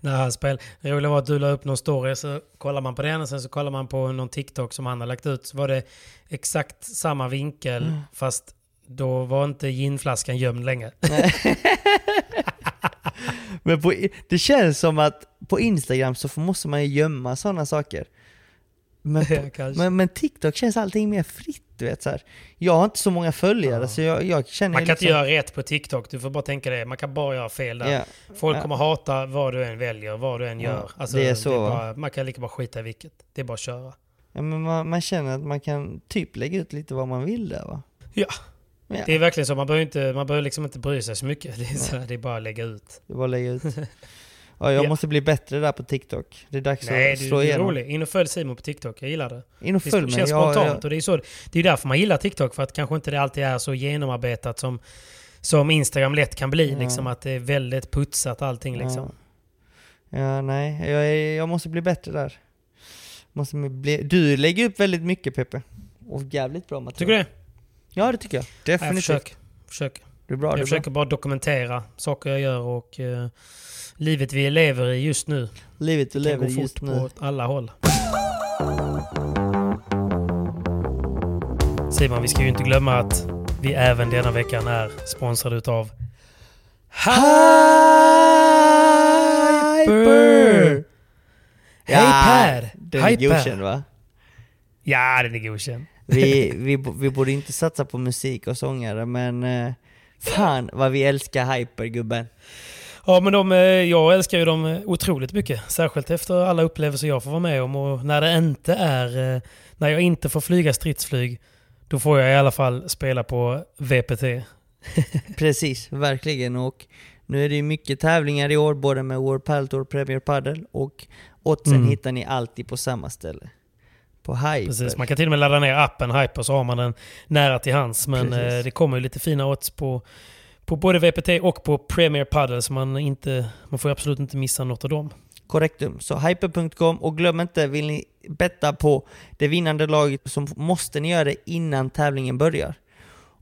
När han spel. Det roliga var att du la upp någon story så kollar man på den och sen så kollar man på någon TikTok som han har lagt ut. Så var det exakt samma vinkel Mm. fast då var inte ginflaskan gömd längre. Men på, det känns som att på Instagram så får- måste man ju gömma sådana saker. Men, men, men TikTok känns allting mer fritt, du vet så här. Jag har inte så många följare Ja. så jag, jag känner Man kan inte liksom- göra rätt på TikTok. Du får bara tänka det. Man kan bara göra fel där. Ja, Folk Ja. kommer hata vad du än väljer, vad du än Ja, gör. Alltså, det är så, va? bara, man kan lika bara skita i vilket. Det är bara att köra. ja, men man, man känner att man kan typ lägga ut lite vad man vill där va? Ja. Ja, Det är verkligen så. Man behöver, inte, man behöver liksom inte bry sig så mycket. Det är, så, det är bara att lägga ut. det är bara att lägga ut. Ja, jag Ja. måste bli bättre där på TikTok. Det är dags Nej, att du, slå du är igenom. rolig. In och följ Simon på TikTok. Jag gillar det. In och Det följ mig. känns Ja, spontant. ja. Och det är, så, det är därför man gillar TikTok. För att kanske inte det alltid är så genomarbetat som, som Instagram lätt kan bli. Ja. Liksom, att det är väldigt putsat allting. Liksom. Ja. ja, nej. Jag, är, jag måste bli bättre där. Måste bli, du lägger upp väldigt mycket Peppe. Och jävligt bra material. Tycker du det? Ja, det tycker jag. Ja, jag Definitivt. försöker. försöker. Du är bra, Jag du försöker bara dokumentera saker jag gör och eh, livet vi lever i just nu. Livet kan lever gå just nu. på alla håll. Simon, vi ska ju inte glömma att vi även denna veckan är sponsrade utav Hyper! Hej Per! Den är Hyper! godkänd va? Ja, den är godkänd. Vi, vi, vi borde inte satsa på musik och sångare men eh, fan vad vi älskar Hyper gubben. Ja, men de, eh, jag älskar ju dem eh, otroligt mycket. Särskilt efter alla upplevelser jag får vara med om. Och när det inte är... eh, När jag inte får flyga stridsflyg, då får jag i alla fall spela på VPT. Precis, verkligen. Och nu är det ju mycket tävlingar i år, både med World Padel Tour och Premier Padel. Och oddsen Mm. hittar ni alltid på samma ställe. På Hyper. Precis, man kan till och med ladda ner appen Hyper så har man den nära till hands. Men Precis. det kommer ju lite fina odds på, på både VPT och på Premier Padel. Så man, inte, man får absolut inte missa något av dem. Korrektum. Så hyper.com och glöm inte, vill ni betta på det vinnande laget så måste ni göra det innan tävlingen börjar.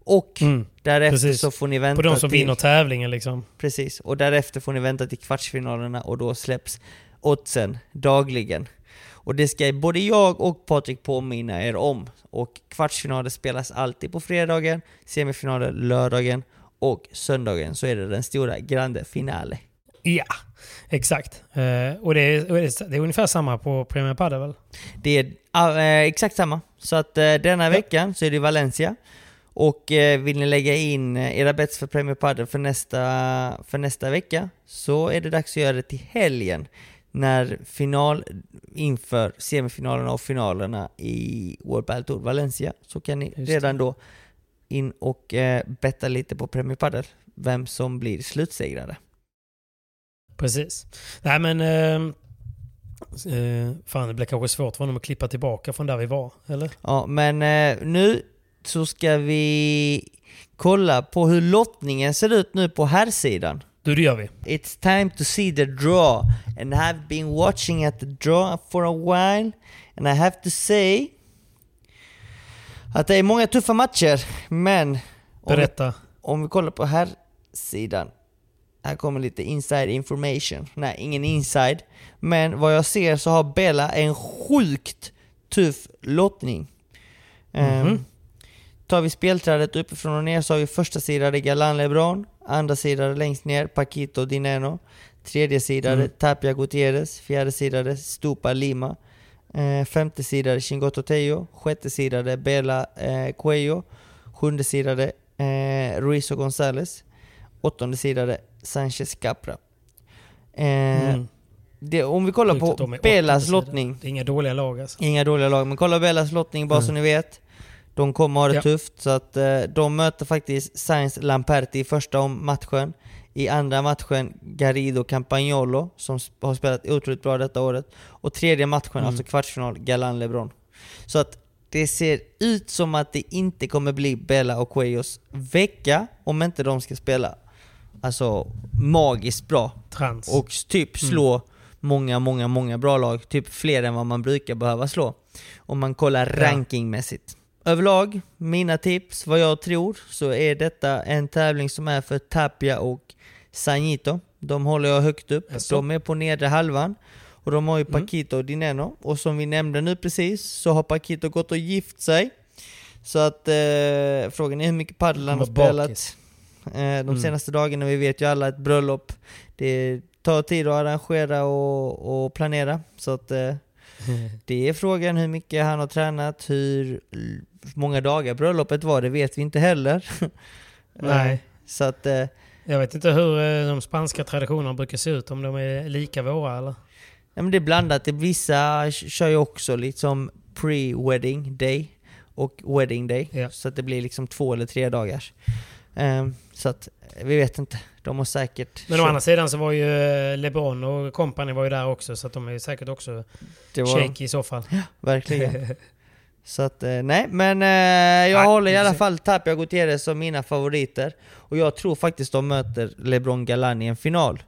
Och Mm, därefter precis. så får ni vänta På de som till... vinner tävlingen liksom. Precis, och därefter får ni vänta till kvartsfinalerna och då släpps oddsen dagligen. Och det ska både jag och Patrik påminna er om. Och kvartsfinaler spelas alltid på fredagen, semifinaler lördagen och söndagen så är det den stora grande finale. Ja, exakt. Eh, och det är, det är, ungefär samma på Premier Padel väl? Det är eh, exakt samma. Så att eh, denna veckan så är det Valencia. Och vill ni lägga in era bets för Premier Padel för nästa, för nästa vecka så är det dags att göra det till helgen. När final inför semifinalerna och finalerna i World Padel Tour Valencia så kan ni redan då in och eh, betta lite på Premier Padel. Vem som blir slutsegrare. Precis. Nej men... Eh, eh, fan det blir kanske svårt för honom att klippa tillbaka från där vi var, eller? Ja, men eh, nu så ska vi kolla på hur lottningen ser ut nu på här sidan. Du, det gör vi. It's time to see the draw and I've been watching at the draw for a while and I have to say att det är många tuffa matcher, men om vi, Berätta. om vi kollar på här sidan här kommer lite inside information. Nej, ingen inside. Men vad jag ser så har Bella en sjukt tuff lottning. Ehm, Mhm. tar vi spelträdet uppifrån och ner så har vi första sidan Galan LeBron, andra sidan längst ner Paquito Dineno, tredje sidan Mm. Tapia Gutierrez, fjärde sidan Stupa Lima, eh, femte sidan Chingoto Tejo, sjätte sidan Bela eh, Cuello, sjunde sidan eh, Ruiz och González, åttonde sidan Sanchez Capra. Eh, Mm. det, om vi kollar Sjukt på Belas lottning, Det är inga dåliga lag alltså. Inga dåliga lag, men kolla Bellas lottning bara så ni vet. De kommer ha det Ja. tufft, så att eh, de möter faktiskt Sainz Lamperti i första om matchen. I andra matchen Garrido Campagnolo, som har spelat otroligt bra detta året. Och tredje matchen, Mm. alltså kvartsfinal, Galan LeBron. Så att det ser ut som att det inte kommer bli Bella och Cuellos vecka, om inte de ska spela alltså magiskt bra. Trans. Och typ slå många, många, många bra lag. Typ fler än vad man brukar behöva slå. Om man kollar Ja. rankingmässigt. Överlag, mina tips, vad jag tror, så är detta en tävling som är för Tapia och Sanito. De håller jag högt upp. Jaså? De är på nedre halvan. Och de har ju Mm. Paquito och Dineno. Och som vi nämnde nu precis så har Paquito gått och gift sig. Så att eh, frågan är hur mycket padel han har spelat eh, de Mm. senaste dagarna. Vi vet ju alla ett bröllop. Det tar tid att arrangera och, och planera. Så att eh, det är frågan hur mycket han har tränat, hur många dagar bröllopet var, det vet vi inte heller. Nej. Eh, Så att, eh, Jag vet inte hur eh, de spanska traditionerna brukar se ut, om de är lika våra eller? ja, men det är blandat. Vissa kör ju också liksom pre-wedding day och wedding day. Ja. Så att det blir liksom två eller tre dagars. Eh, så att eh, vi vet inte. De har säkert... Men å andra sidan så var ju eh, LeBron och company var ju där också, så att de är säkert också shaky i så fall. Verkligen. Så att, eh, nej, men eh, jag håller i alla fall Tapia Gutierrez som mina favoriter. Och jag tror faktiskt de möter LeBron Galan i en final.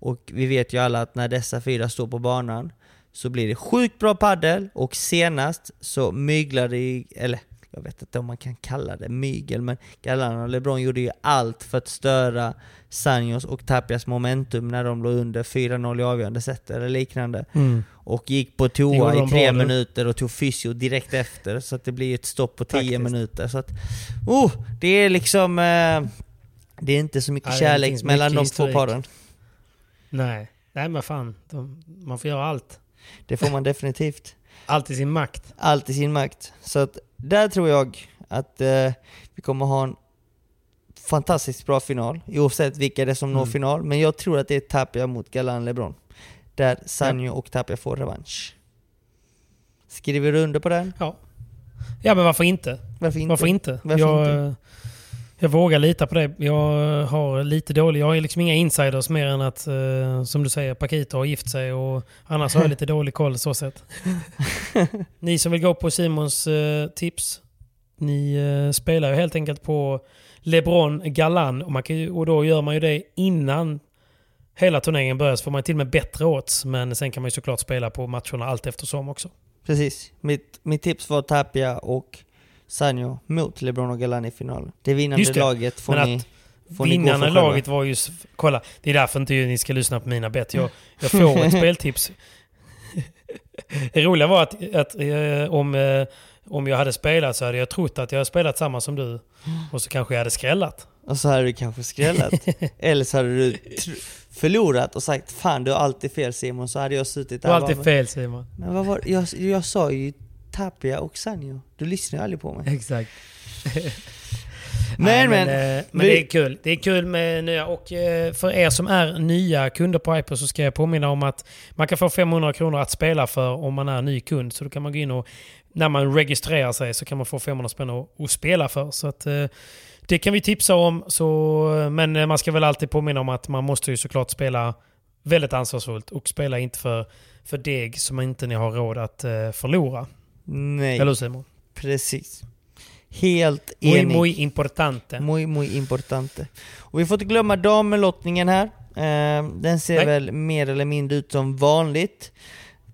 Och vi vet ju alla att när dessa fyra står på banan så blir det sjukt bra paddel och senast så myglade eller jag vet inte om man kan kalla det mygel, men Galan och LeBron gjorde ju allt för att störa Sanjos och Tapias momentum när de låg under 4-0 i avgörande set eller liknande Mm. och gick på toa i tre minuter och tog fysio direkt efter så att det blir ett stopp på tio Faktiskt. minuter. Så att, oh, det är liksom... Eh, det är inte så mycket Ja, kärlek finns mellan mycket de två historik. paren. Nej. Nej men fan, de, man får göra allt. Det får man definitivt. Allt i sin makt. Allt i sin makt. Så att där tror jag att eh, vi kommer ha en fantastiskt bra final, oavsett vilka det är som når Mm. final. Men jag tror att det är Tapia mot Galan LeBron. Där Sanjo och Tapia får revansch. Skriver du under på den? Ja. Ja men varför inte? Varför inte? Varför inte? Varför jag, inte? Eh, jag vågar lita på det. Jag har lite dålig... Jag har liksom inga insiders mer än att, eh, som du säger, Paquito har gift sig och annars har jag lite dålig koll så sett. Ni som vill gå på Simons eh, tips, ni eh, spelar ju helt enkelt på LeBron Galan och, man kan och då gör man ju det innan hela turneringen börjar så får man till och med bättre odds. Men sen kan man ju såklart spela på matcherna allt eftersom också. Precis. Mitt, mitt tips var Tapia och Sanjo mot LeBron och Galan i finalen. Det vinnande Just det. laget får Men ni, får ni Vinnarna för i själva. laget var ju... Kolla, det är därför inte ni ska lyssna på mina bett. Jag, jag får ett speltips. Det roliga var att, att eh, om, eh, om jag hade spelat så hade jag trott att jag hade spelat samma som du. Och så kanske jag hade skrällat. Och så hade du kanske skrällat. Eller så hade du förlorat och sagt Fan du har alltid fel Simon, så hade jag suttit där var och alltid fel Simon. Men vad var jag, jag sa ju Tapia och Sanjo. Du lyssnar ju aldrig på mig. Exakt. Men Nej, men, men, eh, men vi- det är kul. Det är kul med nya. Och eh, för er som är nya kunder på Hyper så ska jag påminna om att man kan få 500 kronor att spela för om man är ny kund. Så då kan man gå in och när man registrerar sig så kan man få 500 spänn att, spela för. Så att, eh, det kan vi tipsa om. Så, men man ska väl alltid påminna om att man måste ju såklart spela väldigt ansvarsfullt och spela inte för, för deg som inte ni har råd att förlora. Nej, hur Simon? precis. Helt Muy, enig. muy importante. Muy, muy importante. Och vi får inte glömma damlottningen här. Eh, den ser Nej. väl mer eller mindre ut som vanligt.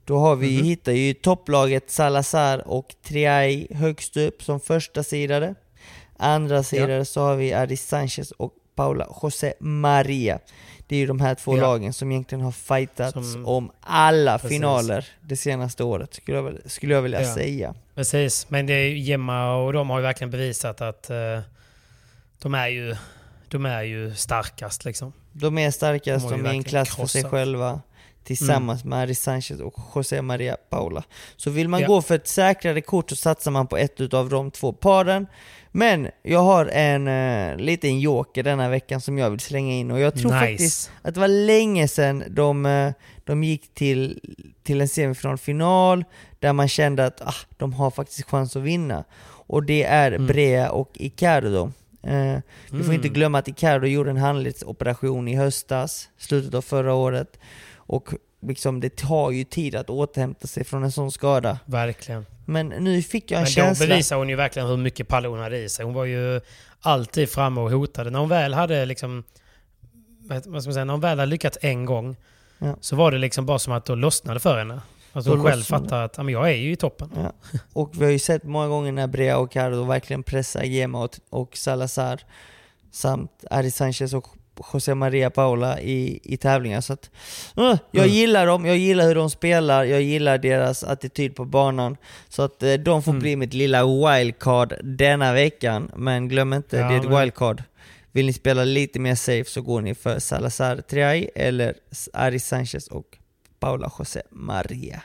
Då har vi, Mhm. hittar ju topplaget Salazar och Triay högst upp som första sidare. Andra sidare så har vi Aris Sanchez och Paula José Maria. Det är ju de här två Ja. lagen som egentligen har fightats Som- om alla Precis. finaler det senaste året, skulle jag, skulle jag vilja Ja. säga. Precis, men det är ju Gemma och de har ju verkligen bevisat att eh, de, är ju, de är ju starkast liksom. De är starkast, De de är i en klass för sig krossat. själva tillsammans med Aris Sanchez och José Maria Paula. Så vill man Ja. gå för ett säkrare kort så satsar man på ett utav de två paren. Men jag har en uh, liten joker denna veckan som jag vill slänga in och jag tror Nice. faktiskt att det var länge sedan de, eh, de gick till, till en semifinal där man kände att ah, de har faktiskt chans att vinna. Och det är Mm. Brea och Icardo. Eh, vi får inte glömma att Icardo gjorde en handledsoperation i höstas, slutet av förra året. Och liksom det tar ju tid att återhämta sig från en sån skada. Verkligen. Men nu fick jag en Men då känsla... bevisar hon ju verkligen hur mycket pall hon hade i sig. Hon var ju alltid framme och hotade. När hon väl hade liksom... Vad ska man säga? När hon väl hade lyckats en gång Ja. så var det liksom bara som att då lossnade för henne. Alltså Då hon själv fattade att "Ja, men jag är ju i toppen. Ja. Och vi har ju sett många gånger när Brea och Cardo verkligen pressar Gema och, och Salazar samt Ari Sanchez och José Maria Paula i, i tävlingar. Så att, uh, jag Mm. gillar dem, jag gillar hur de spelar, jag gillar deras attityd på banan. Så att eh, de får Mm. bli mitt lilla wildcard denna veckan. Men glöm inte, Ja, det är ett men- wildcard. Vill ni spela lite mer safe så går ni för Salazar Triay eller Ari Sanchez och Paula José Maria.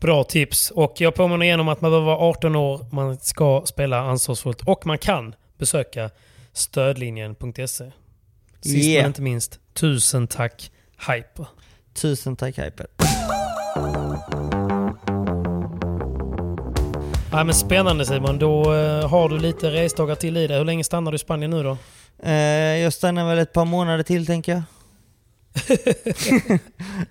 Bra tips. Och jag påminner igen om att man behöver vara 18 år, man ska spela ansvarsfullt och man kan besöka stödlinjen.se. Sist Yeah. men inte minst, tusen tack Hyper. Tusen tack Hyper. Ja, men spännande Simon, då eh, har du lite resdagar till i dig. Hur länge stannar du i Spanien nu då? Eh, jag stannar väl ett par månader till tänker jag.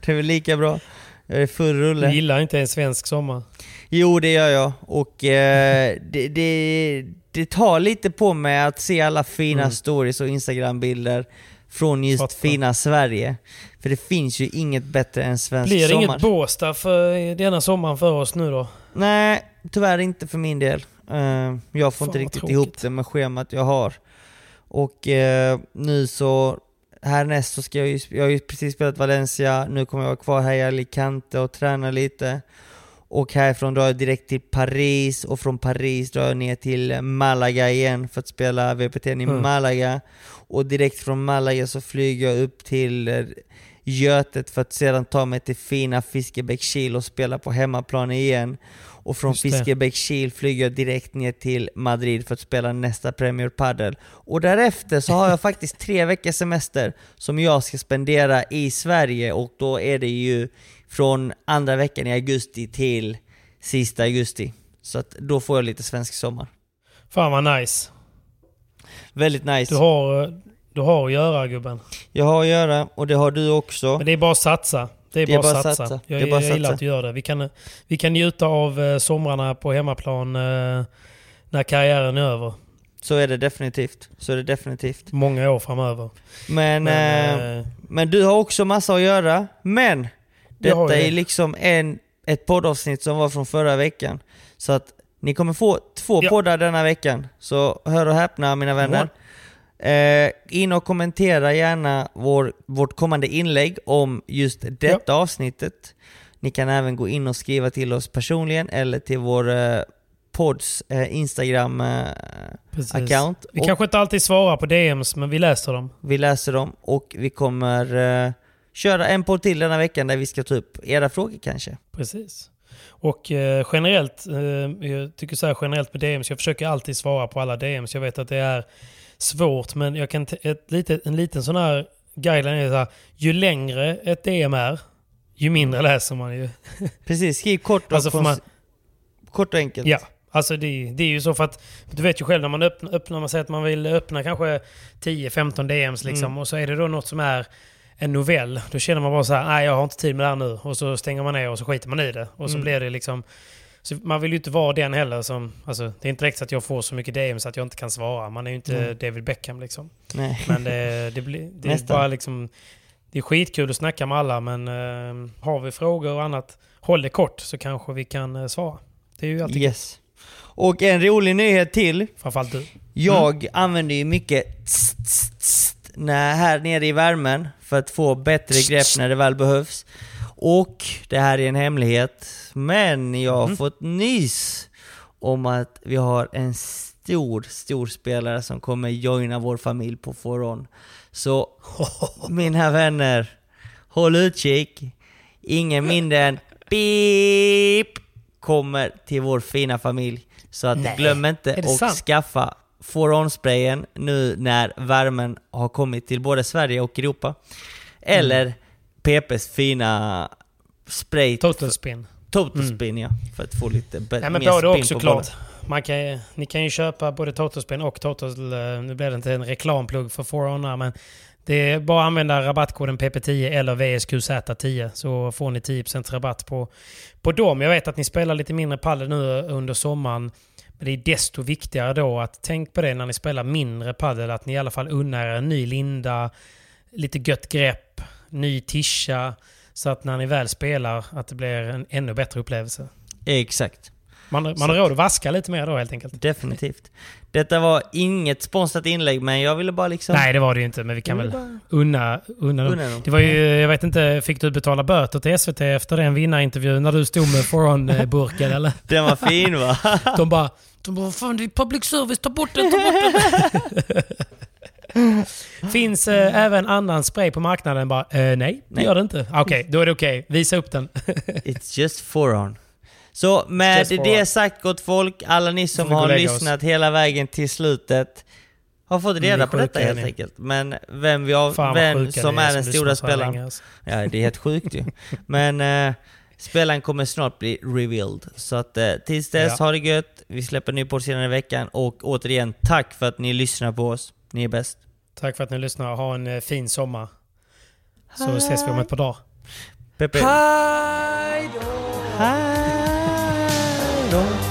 det är väl lika bra. Jag är full Du rulle. gillar inte en svensk sommar. Jo, det gör jag. Och eh, det, det, det tar lite på mig att se alla fina Mm. stories och Instagram-bilder från just Fattar. fina Sverige. För det finns ju inget bättre än svensk Blir det sommar. inget Båstad för denna sommaren för oss nu då? Nej, tyvärr inte för min del. Eh, jag får Fan, inte riktigt tråkigt. ihop det med schemat jag har. Och eh, nu så, härnäst så ska jag ju, jag har ju precis spelat Valencia, nu kommer jag vara kvar här i Alicante och träna lite. Och härifrån drar jag direkt till Paris och från Paris drar jag ner till Malaga igen för att spela VPT i Mm. Malaga. Och direkt från Malaga så flyger jag upp till eh, Götet för att sedan ta mig till fina Fiskebäckskil och spela på hemmaplan igen. Och från. Fiskebäckskil flyger jag direkt ner till Madrid för att spela nästa Premier Padel. Och därefter så har jag faktiskt tre veckors semester som jag ska spendera i Sverige och då är det ju från andra veckan i augusti till sista augusti. Så att då får jag lite svensk sommar. Fan vad nice. Väldigt nice. Du har, du har att göra gubben. Jag har att göra och det har du också. Men det är bara att satsa. Det är Det är bara, bara att satsa. satsa. Jag, Det är bara jag gillar satsa. att du gör det. Vi kan, vi kan njuta av eh, somrarna på hemmaplan eh, när karriären är över. Så är det definitivt. Så är det definitivt. Många år framöver. Men, Men, eh, eh, men du har också massa att göra. Men detta är liksom en, ett poddavsnitt som var från förra veckan. Så att ni kommer få två Ja. poddar denna veckan. Så hör och häpna mina vänner. Eh, in och kommentera gärna vår, vårt kommande inlägg om just detta avsnittet. Ni kan även gå in och skriva till oss personligen eller till vår eh, podds eh, Instagram eh. Vi Och kanske inte alltid svarar på DMs, men vi läser dem. vi läser dem och vi kommer eh, köra en podd till denna veckan där vi ska ta upp era frågor kanske. Precis. Och eh, generellt, eh, jag tycker så här generellt med DMs, jag försöker alltid svara på alla DMs. Jag vet att det är svårt, men jag kan ett litet, en liten sån här guideline är så här, ju längre ett DM är, ju mindre läser man ju. Precis, skriv kort och, Alltså man- kort och enkelt. Ja, alltså det, det är ju så för att du vet ju själv när man öppnar, öppnar man säger att man vill öppna kanske 10-15 DMs liksom Mm. och så är det då något som är en novell. Då känner man bara så här, nej jag har inte tid med det här nu. Och så stänger man ner och så skiter man i det. Och så Mm. blir det liksom... Så man vill ju inte vara den heller som... Alltså, det är inte direkt så att jag får så mycket DMs att jag inte kan svara. Man är ju inte Mm. David Beckham liksom. Nej. Men det, det, blir, det är bara liksom... Det är skitkul att snacka med alla men eh, har vi frågor och annat, håll det kort så kanske vi kan eh, svara. Det är ju alltid Yes. Och en rolig nyhet till. Framförallt du. Jag Mm. använder ju mycket tst, tst, tst, när, här nere i värmen för att få bättre grepp när det väl behövs. Och det här är en hemlighet, men jag har Mm. fått nys om att vi har en stor, stor spelare som kommer joina vår familj på Foron. Så mina vänner, håll utkik. Ingen mindre än beep kommer till vår fina familj. Så att Nej, glöm inte att sant? skaffa Foron-sprayen nu när värmen har kommit till både Sverige och Europa. Eller Mm. PPs fina spray Total spin. Total spin ja, för att få lite Nej, men mer både spin och på såklart. bollen. Man kan, ni kan ju köpa både Total Spin och Total... eh, Nu blir det inte en reklamplugg för Forerunner, men det är bara att använda rabattkoden PP10 eller VSQZ10 så får ni 10% rabatt på, på dem. Jag vet att ni spelar lite mindre padel nu under sommaren. Men det är desto viktigare då att tänk på det när ni spelar mindre padel att ni i alla fall unnar er en ny linda, lite gött grepp, ny tischa. Så att när ni väl spelar att det blir en ännu bättre upplevelse. Exakt. Man, man har råd att vaska lite mer då helt enkelt. Definitivt. Detta var inget sponsrat inlägg, men jag ville bara liksom... Nej, det var det ju inte, men vi kan väl bara- unna, unna dem. Unna dem. Det var ju, jag vet inte, fick du betala böter till SVT efter den vinnarintervjun när du stod med Foron-burken eller? Den var fin va? De bara, de bara fan det är public service, ta bort den, ta bort den. Finns eh, även annan spray på marknaden? Bara, eh, nej, det Nej. gör det inte. Okej, då är det okej. Visa upp den. It's just forearm. Så med det sagt gott folk, alla ni som har lägga oss. lyssnat hela vägen till slutet har fått är reda på detta helt ni. enkelt. Men vem, vi har, vem som är den som stora spelaren. alltså. Ja, det är helt sjukt ju. Men eh, spelaren kommer snart bli revealed. Så att eh, tills dess, Ja. ha det gött. Vi släpper ny podd senare i veckan. Och återigen, tack för att ni lyssnar på oss. Ni är bäst. Tack för att ni lyssnar. Ha en eh, fin sommar. Så ses vi om ett par dagar. Pepe. Hej då! Hej då.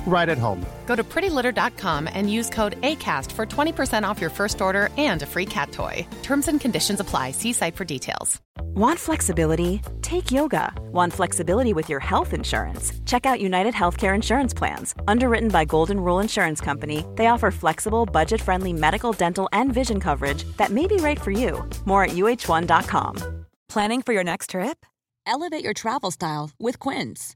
right at home. Go to prettylitter.com and use code ACAST for 20% off your first order and a free cat toy. Terms and conditions apply. See site for details. Want flexibility? Take yoga. Want flexibility with your health insurance? Check out United Healthcare Insurance Plans. Underwritten by Golden Rule Insurance Company, they offer flexible, budget friendly medical, dental, and vision coverage that may be right for you. More at uh1.com. Planning for your next trip? Elevate your travel style with Quince.